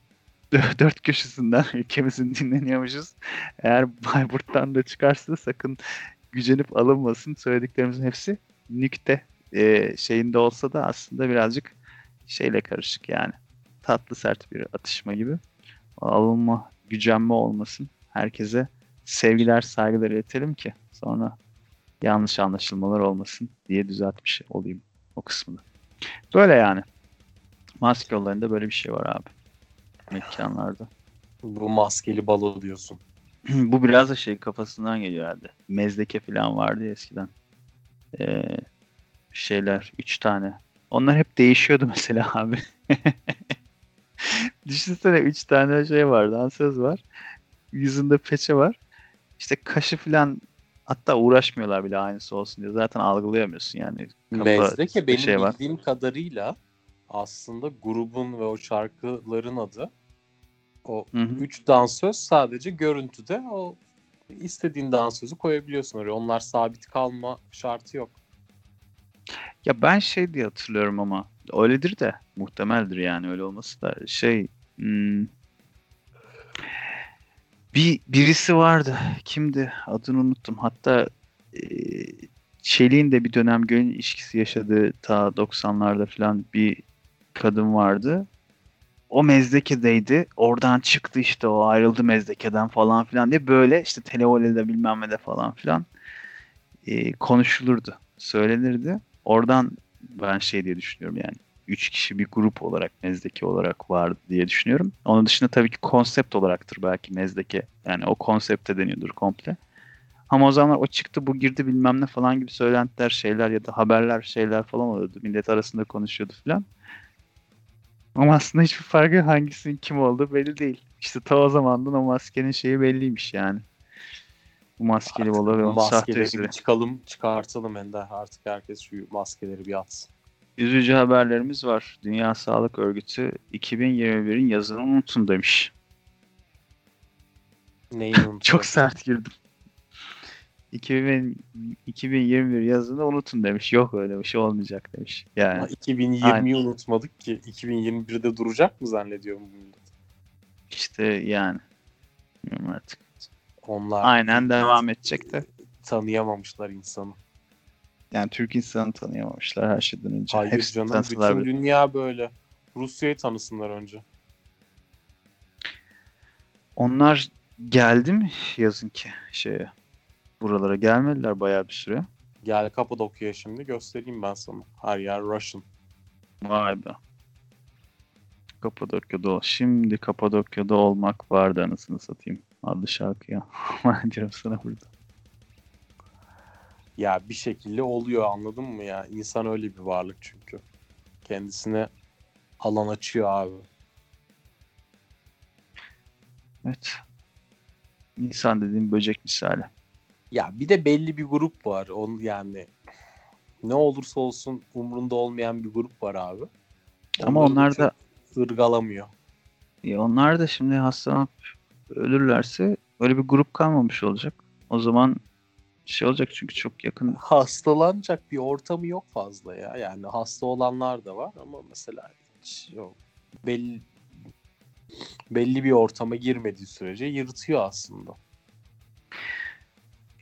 dört köşesinden ülkemizin dinleniyormuşuz. Eğer Bayburt'tan da çıkarsa sakın gücenip alınmasın. Söylediklerimizin hepsi nükte e, şeyinde olsa da aslında birazcık şeyle karışık yani. Tatlı sert bir atışma gibi. Alınma, gücenme olmasın. Herkese sevgiler, saygılar iletelim ki sonra yanlış anlaşılmalar olmasın diye düzeltmiş olayım o kısmını. Böyle yani. Maske olayında böyle bir şey var abi. Mekanlarda. Bu maskeli balo diyorsun. Bu biraz da şey kafasından geliyor herhalde. Mezdeke falan vardı ya eskiden. Ee, şeyler üç tane. Onlar hep değişiyordu mesela abi. Düşünsene üç tane şey var. Dansöz var. Yüzünde peçe var. İşte kaşı falan hatta uğraşmıyorlar bile aynısı olsun diye. Zaten algılayamıyorsun yani. Kafa Mezdeke benim şey var. bildiğim kadarıyla aslında grubun ve o şarkıların adı. O Hı hı. üç dansöz sadece görüntüde o istediğin dansözü koyabiliyorsun oraya. Onlar sabit kalma şartı yok. Ya ben şey diye hatırlıyorum ama öyledir de muhtemeldir yani öyle olması da şey hmm, bir birisi vardı. Kimdi? Adını unuttum. Hatta e, Çelik'in de bir dönem gönül ilişkisi yaşadığı ta 90'larda falan bir kadın vardı. O Mezdeke'deydi. Oradan çıktı işte o ayrıldı Mezdeke'den falan filan diye böyle işte televole'de bilmem ne de falan filan e, konuşulurdu. Söylenirdi. Oradan ben şey diye düşünüyorum yani. Üç kişi bir grup olarak Mezdeke olarak vardı diye düşünüyorum. Onun dışında tabii ki konsept olaraktır belki Mezdeke. Yani o konsepte deniyordur komple. Ama o zamanlar o çıktı bu girdi bilmem ne falan gibi söylentiler şeyler ya da haberler şeyler falan oluyordu. Millet arasında konuşuyordu falan. Ama aslında hiçbir farkı hangisinin kim olduğu belli değil. İşte ta o zamandan o maskenin şeyi belliymiş yani. Bu maskeli balığı ve onun sahte çıkalım çıkartalım Ender. Artık herkes şu maskeleri bir atsın. Üzücü haberlerimiz var. Dünya Sağlık Örgütü 2021'in yazını unutun demiş. Neyi unutalım? Çok sert girdim. 2000, 2021 yazını unutun demiş. Yok öyle bir şey olmayacak demiş. Yani Ama 2020'yi Aynen. unutmadık ki. 2021'de duracak mı zannediyorum bu millet? işte yani. Bilmiyorum artık. Onlar Aynen devam edecek de. tanıyamamışlar insanı. Yani Türk insanı tanıyamamışlar her şeyden önce. Hayır Hepsi canım bütün bile. dünya böyle. Rusya'yı tanısınlar önce. Onlar geldi mi yazın ki şeye? Buralara gelmediler bayağı bir süre. Gel Kapadokya'ya şimdi göstereyim ben sana. Her yer Russian. Vay be. Kapadokya'da ol. Şimdi Kapadokya'da olmak vardı anasını satayım. Adlı şarkıya. Diyorum sana burada. Ya bir şekilde oluyor anladın mı ya? İnsan öyle bir varlık çünkü. Kendisine alan açıyor abi. Evet. İnsan dediğim böcek misali. Ya bir de belli bir grup var. Onun yani ne olursa olsun umrunda olmayan bir grup var abi. Ama Onları onlar da ırgalamıyor. ya onlar da şimdi hastalanıp ölürlerse öyle bir grup kalmamış olacak. O zaman şey olacak çünkü çok yakın. Hastalanacak bir ortamı yok fazla ya. Yani hasta olanlar da var ama mesela hiç yok. Belli belli bir ortama girmediği sürece yırtıyor aslında.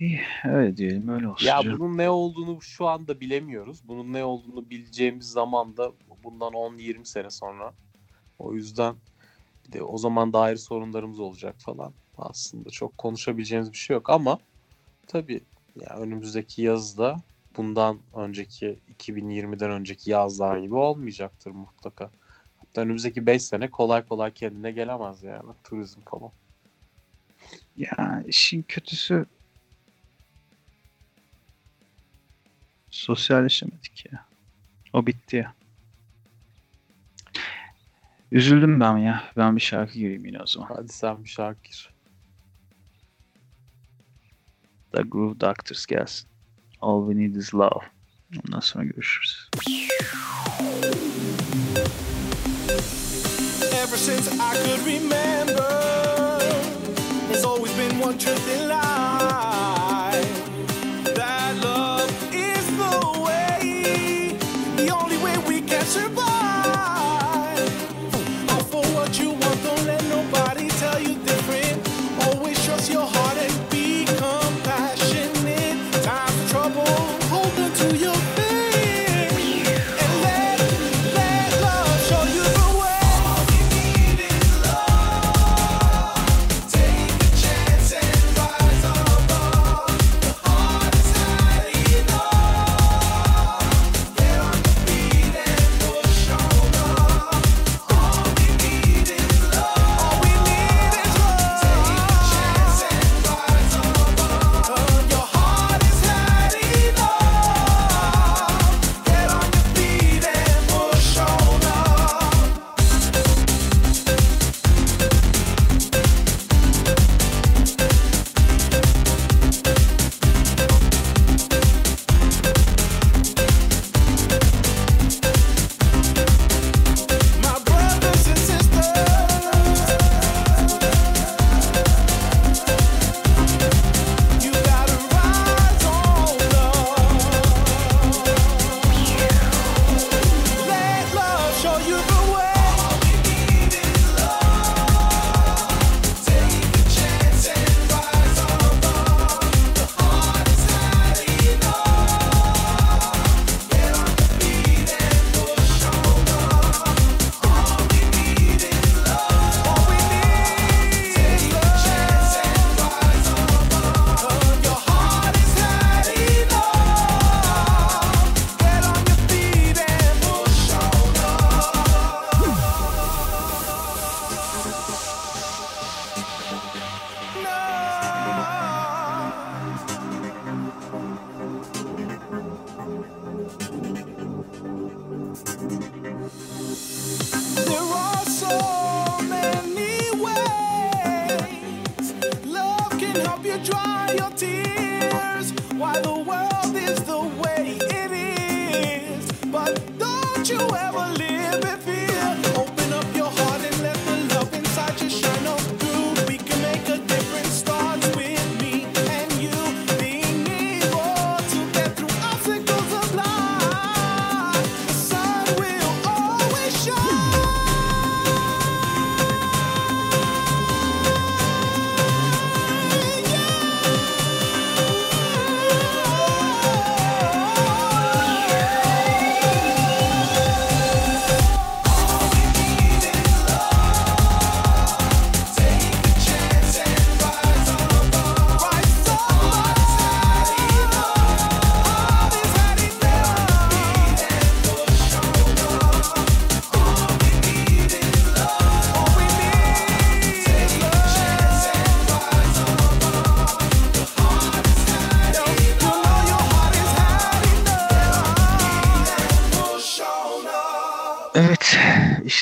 İyi, öyle diyelim öyle olsun. Ya canım. bunun ne olduğunu şu anda bilemiyoruz. Bunun ne olduğunu bileceğimiz zaman da bundan 10-20 sene sonra. O yüzden bir de o zaman dair sorunlarımız olacak falan. Aslında çok konuşabileceğimiz bir şey yok ama tabii ya önümüzdeki yazda bundan önceki 2020'den önceki yazlar gibi olmayacaktır mutlaka. Hatta önümüzdeki 5 sene kolay kolay kendine gelemez yani turizm falan. Ya işin kötüsü sosyalleşemedik ya. O bitti ya. Üzüldüm ben ya. Ben bir şarkı gireyim yine o zaman. Hadi sen bir şarkı gir. The Groove Doctors gelsin. All We Need Is Love. Ever since I could remember, there's always been one truth in life.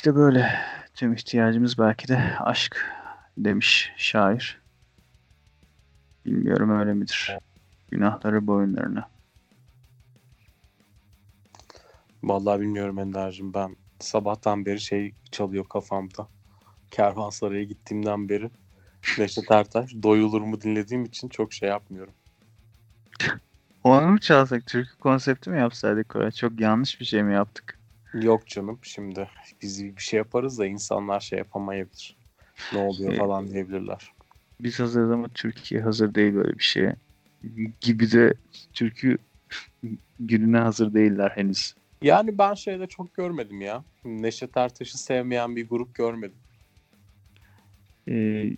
İşte böyle. Tüm ihtiyacımız belki de aşk demiş şair. Bilmiyorum öyle midir? Günahları boyunlarına. Vallahi bilmiyorum Ender'cim ben sabahtan beri şey çalıyor kafamda. Kervansaray'a gittiğimden beri Neşet Ertaş doyulur mu dinlediğim için çok şey yapmıyorum. Onu mu çalsak? Türkü konsepti mi yapsaydık Koray? Çok yanlış bir şey mi yaptık? Yok canım şimdi biz bir şey yaparız da insanlar şey yapamayabilir. Ne oluyor Şey- falan diyebilirler. Biz hazırız ama Türkiye hazır değil böyle bir şeye. Gibi de türkü gününe hazır değiller henüz. Yani ben şeyde çok görmedim ya. Neşet Ertaş'ı sevmeyen bir grup görmedim. Ee,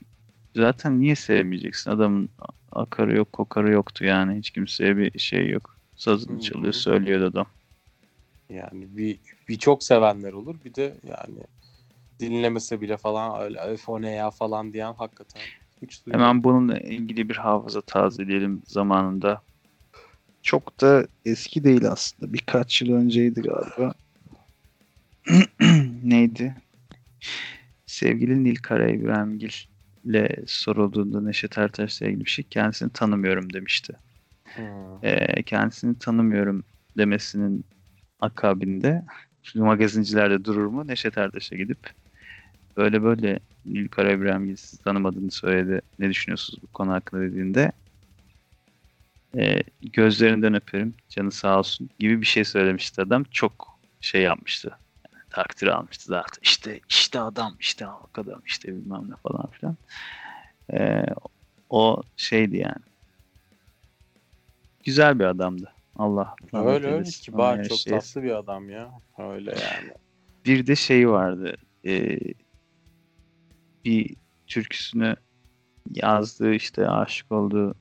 zaten niye sevmeyeceksin? Adamın akarı yok, kokarı yoktu yani. Hiç kimseye bir şey yok. Sazını çalıyor, hı. söylüyor adam. Yani bir, bir çok sevenler olur. Bir de yani dinlemese bile falan öyle öf o ne ya falan diyen hakikaten hiç duymadım. Hemen bununla ilgili bir hafıza tazeleyelim zamanında. Çok da eski değil aslında. Birkaç yıl önceydi galiba. Neydi? Sevgili Nilkara İbrahimgil ile sorulduğunda Neşet Ertaş'la ilgili bir şey kendisini tanımıyorum demişti. Hı. Ee, kendisini tanımıyorum demesinin akabinde şimdi magazincilerde durur mu Neşet Ertaş'a gidip böyle böyle Nilkara İbrahimgil sizi tanımadığını söyledi. Ne düşünüyorsunuz bu konu hakkında dediğinde e, gözlerinden öperim canı sağ olsun gibi bir şey söylemişti adam. Çok şey yapmıştı. Yani takdir almıştı zaten. İşte işte adam işte halk adam işte bilmem ne falan filan. E, o şeydi yani. Güzel bir adamdı. Allah Öyle öyle kibar Ona çok şey- tatlı bir adam ya. Öyle yani. bir de şey vardı. e, bir türküsünü yazdığı işte aşık olduğu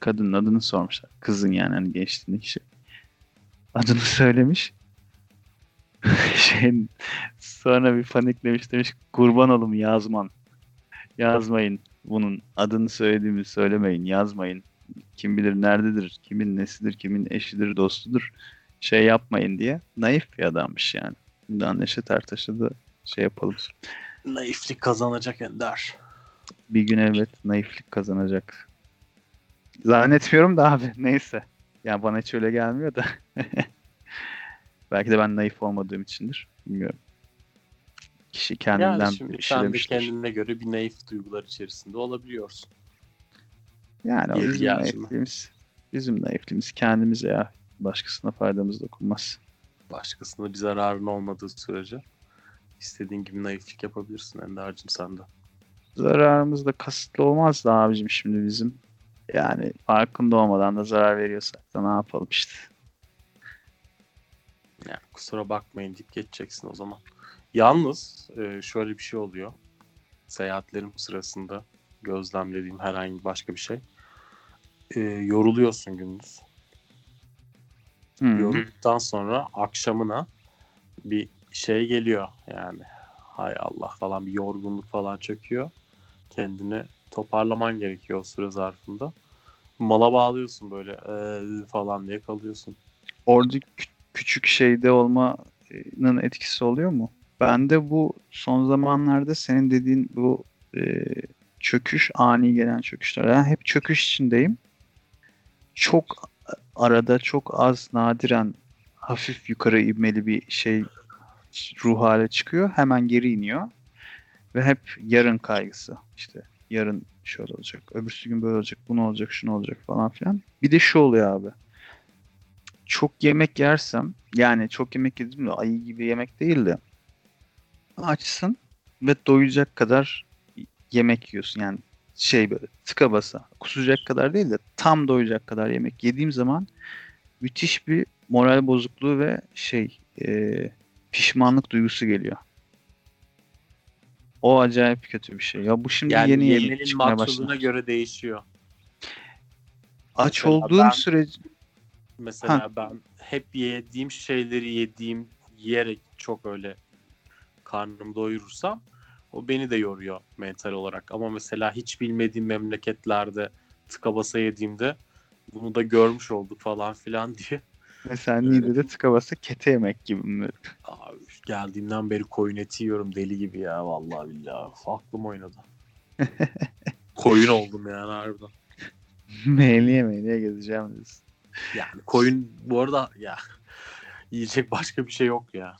kadının adını sormuşlar. Kızın yani hani gençliğindeki şey. Adını söylemiş. Şeyin sonra bir paniklemiş demiş kurban olum yazman. Yazmayın bunun adını söylediğimi söylemeyin yazmayın. Kim bilir nerededir, kimin nesidir, kimin eşidir, dostudur. Şey yapmayın diye. Naif bir adammış yani. Bundan Neşet Ertaş'a da şey yapalım. Naiflik kazanacak Ender. Bir gün elbet naiflik kazanacak. Zannetmiyorum da abi. Neyse. Yani bana hiç öyle gelmiyor da. Belki de ben naif olmadığım içindir. Bilmiyorum. Kişi kendinden Yani şimdi sen de kendine göre bir naif duygular içerisinde olabiliyorsun. Yani o Yeri bizim naifliğimiz. Bizim naifliğimiz kendimize ya. Başkasına faydamız dokunmaz. Başkasına bir zararın olmadığı sürece istediğin gibi naiflik yapabilirsin Ender'cim sen de. Zararımız da kasıtlı olmaz da abicim şimdi bizim. Yani farkında olmadan da zarar veriyorsak da ne yapalım işte. Yani kusura bakmayın deyip geçeceksin o zaman. Yalnız e, şöyle bir şey oluyor. Seyahatlerim sırasında gözlemlediğim herhangi başka bir şey. E, yoruluyorsun gündüz. Hı. Yorulduktan sonra akşamına bir şey geliyor yani. Hay Allah falan bir yorgunluk falan çöküyor. Kendini toparlaman gerekiyor o süre zarfında. Mala bağlıyorsun böyle "Ee," falan diye kalıyorsun. Orada kü- küçük şeyde olmanın etkisi oluyor mu? Ben de bu son zamanlarda senin dediğin bu e, çöküş, ani gelen çöküşler. Ben hep çöküş içindeyim. Çok arada çok az nadiren hafif yukarı ivmeli bir şey ruh hale çıkıyor. Hemen geri iniyor. Ve hep yarın kaygısı. İşte yarın şöyle olacak. Öbürsü gün böyle olacak. Bu ne olacak, şu ne olacak falan filan. Bir de şu oluyor abi. Çok yemek yersem yani çok yemek yedim de ayı gibi yemek değil de açsın ve doyacak kadar yemek yiyorsun. Yani şey böyle tıka basa kusacak kadar değil de tam doyacak kadar yemek yediğim zaman müthiş bir moral bozukluğu ve şey e, pişmanlık duygusu geliyor. O acayip kötü bir şey. Ya bu şimdi Yani yeni yeni çıkmaya başladı. göre değişiyor. Aç Mesela olduğum ben- sürece Mesela ben hep yediğim şeyleri yediğim yiyerek çok öyle karnımı doyurursam o beni de yoruyor mental olarak. Ama mesela hiç bilmediğim memleketlerde tıka basa yediğimde bunu da görmüş olduk falan filan diye. mesela Niğde'de tıka basa kete yemek gibi mi? Abi, geldiğimden beri koyun eti yiyorum deli gibi ya vallahi billahi. Aklım oynadı. koyun oldum yani harbiden. Meyliye meyliye gezeceğim diyorsun. Yani koyun bu arada ya yiyecek başka bir şey yok ya.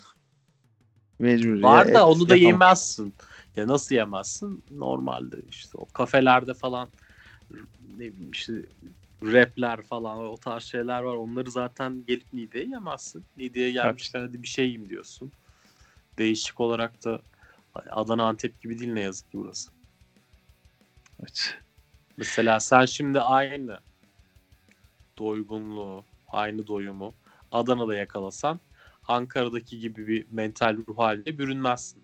Mecbur. Var ya, da et onu da yapamam. yemezsin. Ya nasıl yemezsin? Normalde işte o kafelerde falan ne bileyim işte rapler falan o tarz şeyler var. Onları zaten gelip Niğde'ye yemezsin. Niğde'ye gelmişken hadi bir şey yiyeyim diyorsun. Değişik olarak da Adana Antep gibi değil ne yazık ki burası. Evet. Mesela sen şimdi aynı doygunluğu, aynı doyumu Adana'da yakalasan Ankara'daki gibi bir mental ruh haline bürünmezsin.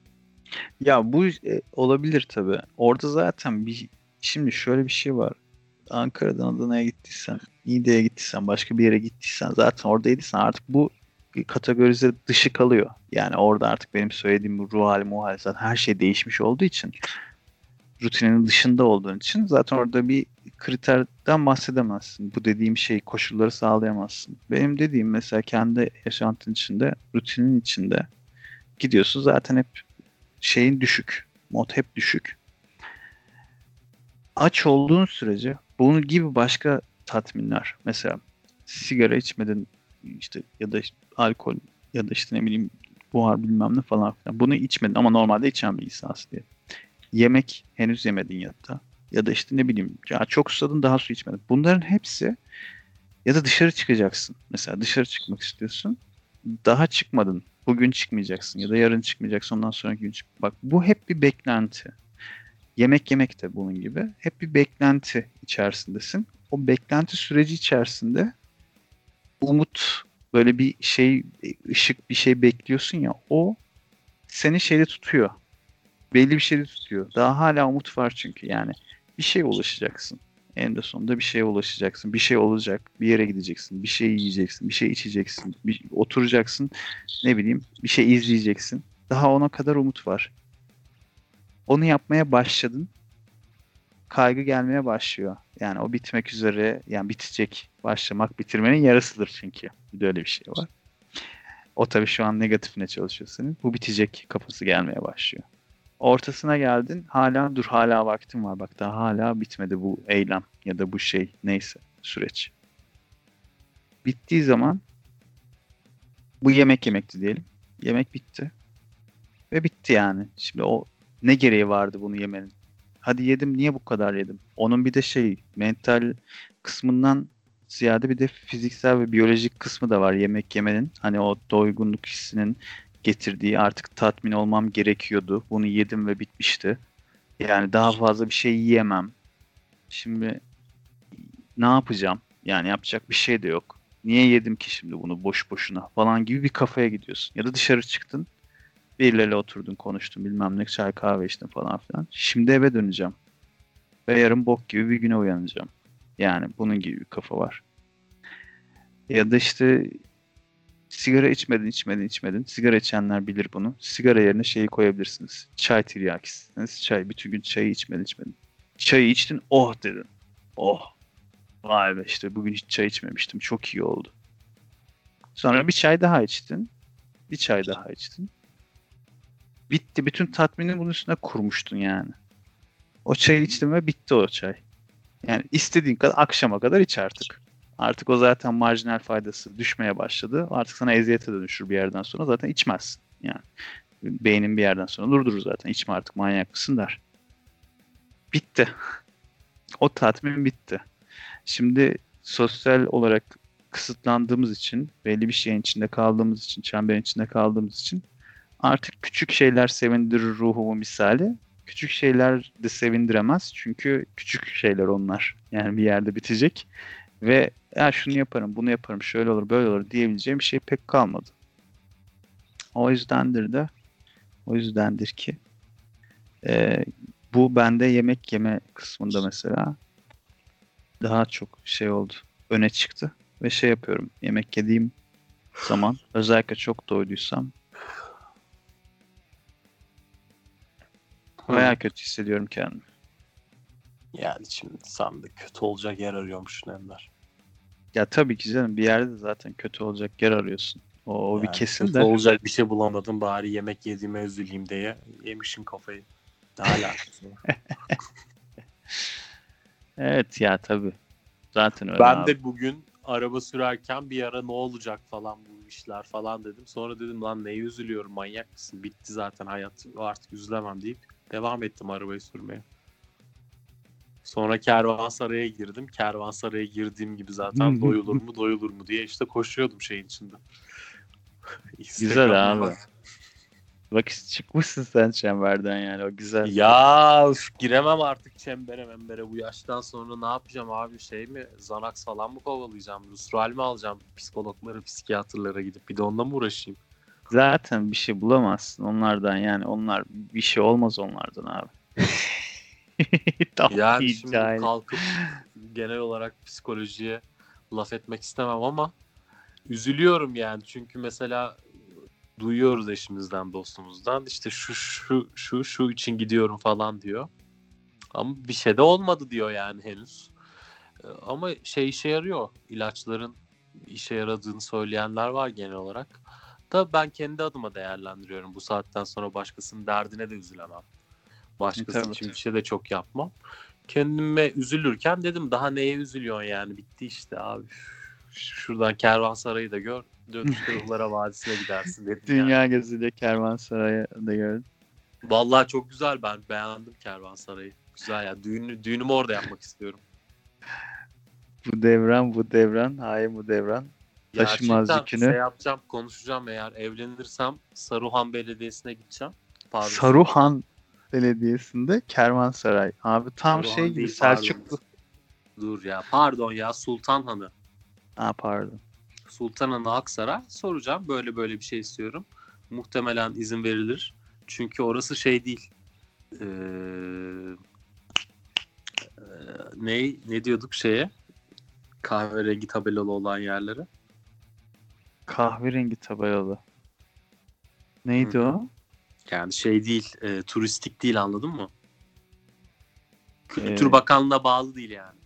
Ya bu e, olabilir tabii. Orada zaten bir şimdi şöyle bir şey var. Ankara'dan Adana'ya gittiysen, Niğde'ye gittiysen, başka bir yere gittiysen zaten oradaydıysan artık bu kategorize dışı kalıyor. Yani orada artık benim söylediğim bu ruh hali, muhal zaten her şey değişmiş olduğu için rutinin dışında olduğun için zaten orada bir kriterden bahsedemezsin. Bu dediğim şey koşulları sağlayamazsın. Benim dediğim mesela kendi yaşantın içinde, rutinin içinde gidiyorsun zaten hep şeyin düşük. Mod hep düşük. Aç olduğun sürece bunun gibi başka tatminler. Mesela sigara içmedin işte ya da işte alkol ya da işte ne bileyim buhar bilmem ne falan filan. Bunu içmedin ama normalde içen bir insansın diye. Yemek henüz yemedin ya da ya da işte ne bileyim ya çok susadın daha su içmedin. Bunların hepsi ya da dışarı çıkacaksın. Mesela dışarı çıkmak istiyorsun. Daha çıkmadın. Bugün çıkmayacaksın ya da yarın çıkmayacaksın ondan sonraki gün çık. Bak bu hep bir beklenti. Yemek yemek de bunun gibi. Hep bir beklenti içerisindesin. O beklenti süreci içerisinde umut böyle bir şey ışık bir şey bekliyorsun ya o seni şeyde tutuyor. Belli bir şeyde tutuyor. Daha hala umut var çünkü yani bir şeye ulaşacaksın. Eninde sonunda bir şeye ulaşacaksın. Bir şey olacak. Bir yere gideceksin. Bir şey yiyeceksin. Bir şey içeceksin. Bir, oturacaksın. Ne bileyim bir şey izleyeceksin. Daha ona kadar umut var. Onu yapmaya başladın. Kaygı gelmeye başlıyor. Yani o bitmek üzere yani bitecek. Başlamak bitirmenin yarısıdır çünkü. Bir de öyle bir şey var. O tabii şu an negatifine çalışıyor senin. Bu bitecek kafası gelmeye başlıyor. Ortasına geldin. Hala dur hala vaktim var. Bak daha hala bitmedi bu eylem ya da bu şey neyse süreç. Bittiği zaman bu yemek yemekti diyelim. Yemek bitti. Ve bitti yani. Şimdi o ne gereği vardı bunu yemenin? Hadi yedim niye bu kadar yedim? Onun bir de şey mental kısmından ziyade bir de fiziksel ve biyolojik kısmı da var yemek yemenin. Hani o doygunluk hissinin getirdiği artık tatmin olmam gerekiyordu. Bunu yedim ve bitmişti. Yani daha fazla bir şey yiyemem. Şimdi ne yapacağım? Yani yapacak bir şey de yok. Niye yedim ki şimdi bunu boş boşuna falan gibi bir kafaya gidiyorsun. Ya da dışarı çıktın. Birileriyle oturdun konuştun bilmem ne çay kahve içtin falan filan. Şimdi eve döneceğim. Ve yarın bok gibi bir güne uyanacağım. Yani bunun gibi bir kafa var. Ya da işte sigara içmedin, içmedin, içmedin. Sigara içenler bilir bunu. Sigara yerine şeyi koyabilirsiniz. Çay tiryakisiniz. Çay, bütün gün çayı içmedin, içmedin. Çayı içtin, oh dedin. Oh. Vay be işte bugün hiç çay içmemiştim. Çok iyi oldu. Sonra bir çay daha içtin. Bir çay daha içtin. Bitti. Bütün tatmini bunun üstüne kurmuştun yani. O çayı içtim ve bitti o çay. Yani istediğin kadar akşama kadar iç artık. Artık o zaten marjinal faydası düşmeye başladı. Artık sana eziyete dönüşür bir yerden sonra. Zaten içmezsin. Yani beynin bir yerden sonra durdurur zaten. İçme artık manyak mısın der. Bitti. O tatmin bitti. Şimdi sosyal olarak kısıtlandığımız için, belli bir şeyin içinde kaldığımız için, çemberin içinde kaldığımız için artık küçük şeyler sevindirir ruhumu misali. Küçük şeyler de sevindiremez. Çünkü küçük şeyler onlar. Yani bir yerde bitecek. Ve ya şunu yaparım, bunu yaparım, şöyle olur, böyle olur diyebileceğim bir şey pek kalmadı. O yüzdendir de o yüzdendir ki e, bu bende yemek yeme kısmında mesela daha çok şey oldu. Öne çıktı. Ve şey yapıyorum. Yemek yediğim zaman özellikle çok doyduysam bayağı kötü hissediyorum kendimi. Yani şimdi sen de kötü olacak yer arıyormuşsun Ender. Ya tabii ki canım bir yerde de zaten kötü olacak yer arıyorsun. O, o bir Yani kesin kötü de. olacak bir şey bulamadım bari yemek yediğime üzüleyim diye yemişim kafayı. Daha var. Evet ya tabii. Zaten öyle Ben abi. de bugün araba sürerken bir ara ne olacak falan bu işler falan dedim. Sonra dedim lan neye üzülüyorum manyak mısın? Bitti zaten hayat artık üzülemem deyip devam ettim arabayı sürmeye. Sonra Kervansaray'a girdim. Kervansaray'a girdiğim gibi zaten doyulur mu doyulur mu diye işte koşuyordum şeyin içinde. Güzel abi. Bak. Bak çıkmışsın sen çemberden yani o güzel. Ya üf, giremem artık çembere membere bu yaştan sonra ne yapacağım abi şey mi Xanax falan mı kovalayacağım Rusral mi alacağım psikologlara psikiyatrlara gidip bir de onunla mı uğraşayım? Zaten bir şey bulamazsın onlardan yani onlar bir şey olmaz onlardan abi. Tam Yani şimdi cahil. kalkıp genel olarak psikolojiye laf etmek istemem ama üzülüyorum yani çünkü mesela duyuyoruz eşimizden dostumuzdan işte şu şu şu şu için gidiyorum falan diyor. Ama bir şey de olmadı diyor yani henüz. Ee, Ama şey işe yarıyor. İlaçların işe yaradığını söyleyenler var genel olarak. Da ben kendi adıma değerlendiriyorum. Bu saatten sonra başkasının derdine de üzülemem. Başkası Tabii, için bir şey de çok yapmam. Kendime üzülürken dedim daha neye üzülüyorsun yani bitti işte abi. Şuradan Kervansaray'ı da gör. Dönüşte Ruhlara Vadisi'ne gidersin dedim yani. Dünya gözüyle Kervansaray'ı da gördüm. Vallahi çok güzel ben beğendim Kervansaray'ı. Güzel ya. Düğünü, düğünümü orada yapmak istiyorum. Bu devran bu devran hain bu devran. Taşımaz yükünü. Şey yapacağım, konuşacağım eğer evlenirsem Saruhan Belediyesi'ne gideceğim. Pardon. Saruhan Belediyesi'nde Kervansaray. Abi tam Saruhan şey gibi. Selçuklu. Dur ya. Pardon ya Sultan Hanı. Ha pardon. Sultan Hanı Aksaray soracağım. Böyle böyle bir şey istiyorum. Muhtemelen izin verilir. Çünkü orası şey değil. Ee, e, ne ne diyorduk şeye? Kahverengi tabelalı olan yerlere. Kahverengi tabelalı. Neydi Hı. o? Yani şey değil, e, turistik değil anladın mı? Kültür Ee, Bakanlığı'na bağlı değil yani.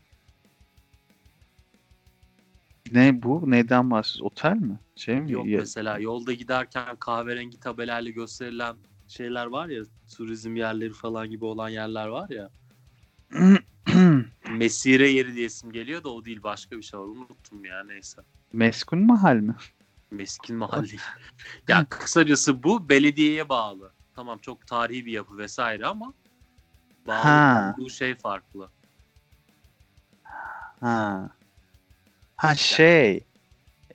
Ne bu? Neyden bahsediyoruz? Otel mi? Şey mi? Yok mesela yolda giderken kahverengi tabelayla gösterilen şeyler var ya, turizm yerleri falan gibi olan yerler var ya. Mesire yeri diye isim geliyor da o değil başka bir şey var. Unuttum ya neyse. Meskun mahal mi? Meskin mahalli. ya kısacası bu belediyeye bağlı. Tamam çok tarihi bir yapı vesaire ama bağlı olduğu şey farklı. Ha. Ha şey.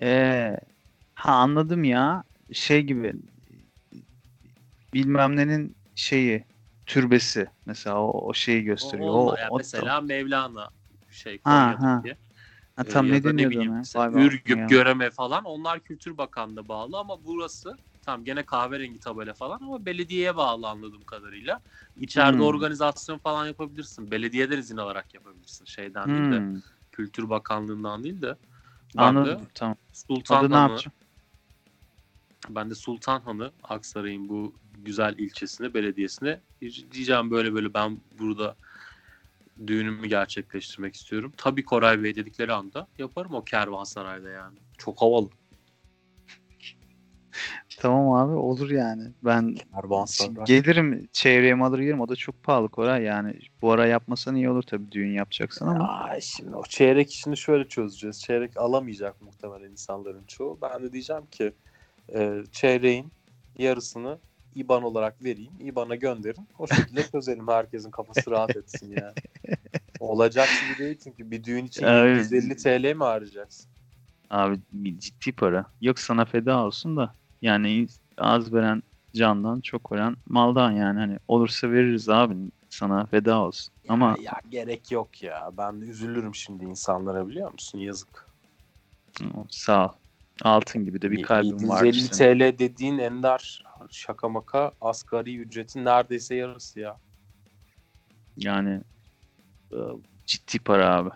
Ee, ha anladım ya. Şey gibi. Bilmem nenin şeyi. Türbesi. Mesela o, o şeyi gösteriyor. O, O, yani o- mesela Mevlana şey Ha, Konya'daki. ha, Ee, tam ya ne deniyordu ona? mesela Vay Ürgüp, gelmedi. Göreme falan onlar Kültür Bakanlığı'na bağlı ama burası tam gene kahverengi tabela falan ama belediyeye bağlı anladığım kadarıyla. İçeride Hmm. organizasyon falan yapabilirsin. Belediyeden izin alarak yapabilirsin. Şeyden değil de Hmm, Kültür Bakanlığı'ndan değil de. Ben anladım. de Tamam. Sultan Adı Hanı, ben de Sultan Hanı Aksaray'ın bu güzel ilçesine, belediyesine diyeceğim böyle böyle ben burada düğünümü gerçekleştirmek istiyorum. Tabii Koray Bey dedikleri anda yaparım o kervansarayda yani. Çok havalı. Tamam abi olur yani. Ben gelirim çevreye alır yerim. O da çok pahalı Koray yani. Bu ara yapmasan iyi olur tabii düğün yapacaksan ama. Ay şimdi o çeyrek işini şöyle çözeceğiz. Çeyrek alamayacak muhtemelen insanların çoğu. Ben de diyeceğim ki e, çeyreğin yarısını IBAN olarak vereyim. IBAN'a gönderin. O şekilde çözelim. Herkesin kafası rahat etsin yani. Olacak gibi değil çünkü bir düğün için Evet. 150 TL mi harcayacaksın? Abi ciddi para. Yok sana feda olsun da. Yani az veren candan çok veren maldan yani. Hani olursa veririz abi sana feda olsun. Ama Ya, ya gerek yok ya. Ben üzülürüm şimdi insanlara biliyor musun? Yazık. sağ ol. Altın gibi de bir kalbim var. 750 TL dediğin Ender şaka maka asgari ücretin neredeyse yarısı ya. Yani e, ciddi para abi.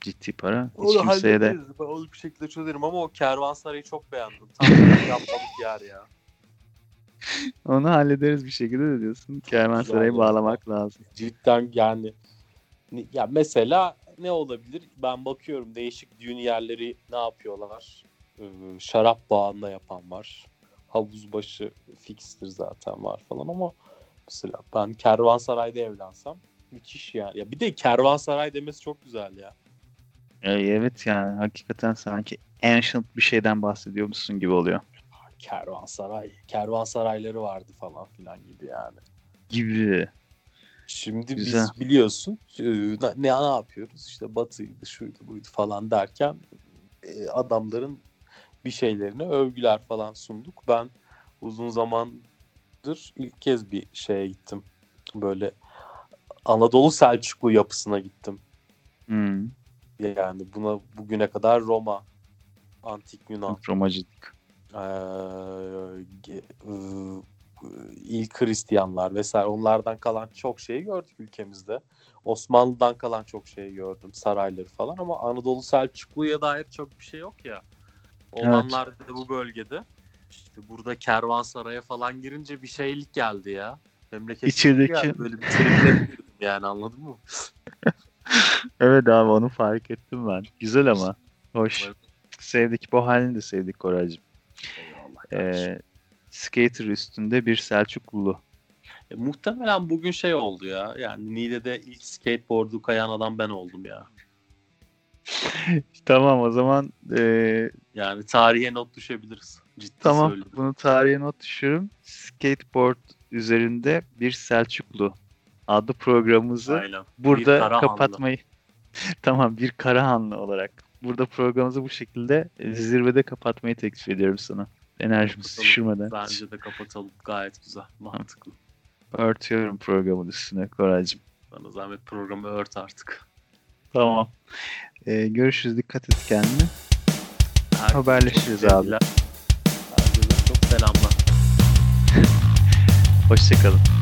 Ciddi para. Hiç Onu kimseye de. Ben onu bir şekilde çözerim ama o kervansarayı çok beğendim. Tam yapmalık yer ya. onu hallederiz bir şekilde de diyorsun. Kervansaray'ı bağlamak lazım. Cidden yani ni- ya mesela ne olabilir? Ben bakıyorum değişik düğün yerleri ne yapıyorlar? Ee, şarap bağında yapan var. Havuz başı fikstir zaten var falan ama mesela ben kervansarayda evlensem müthiş yani. Ya bir de kervansaray demesi çok güzel ya. E, evet yani hakikaten sanki ancient bir şeyden bahsediyormuşsun gibi oluyor. Kervansaray, kervansarayları vardı falan filan gibi yani. Gibi. Şimdi Güzel. biz biliyorsun e, ne, ne yapıyoruz işte batıydı şuydu buydu falan derken e, adamların bir şeylerine övgüler falan sunduk. Ben uzun zamandır ilk kez bir şeye gittim. Böyle Anadolu Selçuklu yapısına gittim. Hmm. Yani buna bugüne kadar Roma, Antik Yunan, Romacılık. Ee, ıı, ilk Hristiyanlar vesaire onlardan kalan çok şeyi gördük ülkemizde. Osmanlı'dan kalan çok şeyi gördüm. Sarayları falan ama Anadolu Selçuklu'ya dair çok bir şey yok ya. Olanlar da bu bölgede. İşte burada kervansaraya falan girince bir şeylik geldi ya. Memleket İçerideki- geldi. böyle bir yani anladın mı? Evet abi onu fark ettim ben. Güzel ama. Hoş. Sevdik. Bu halini de sevdik Koraycığım. Ee, skater üstünde bir Selçuklulu. E, muhtemelen bugün şey oldu ya. Yani Niğde'de ilk skateboard'u kayan adam ben oldum ya. Tamam o zaman ee, Yani tarihe not düşebiliriz. Ciddi tamam söylüyorum. bunu tarihe not düşüyorum. Skateboard üzerinde bir Selçuklu adlı programımızı Aynen. Burada kapatmayı tamam bir Karahanlı olarak burada programımızı bu şekilde e, zirvede kapatmayı teklif ediyorum sana. Enerjimizi Kapatalım. düşürmeden. Bence de kapatalım. Gayet güzel. Mantıklı. Örtüyorum programın üstüne Koraycığım. Bana zahmet programı ört artık. Tamam. Ee, görüşürüz. Dikkat et kendine. Herkese Haberleşiriz abi. Herkese çok selamlar. Hoşçakalın.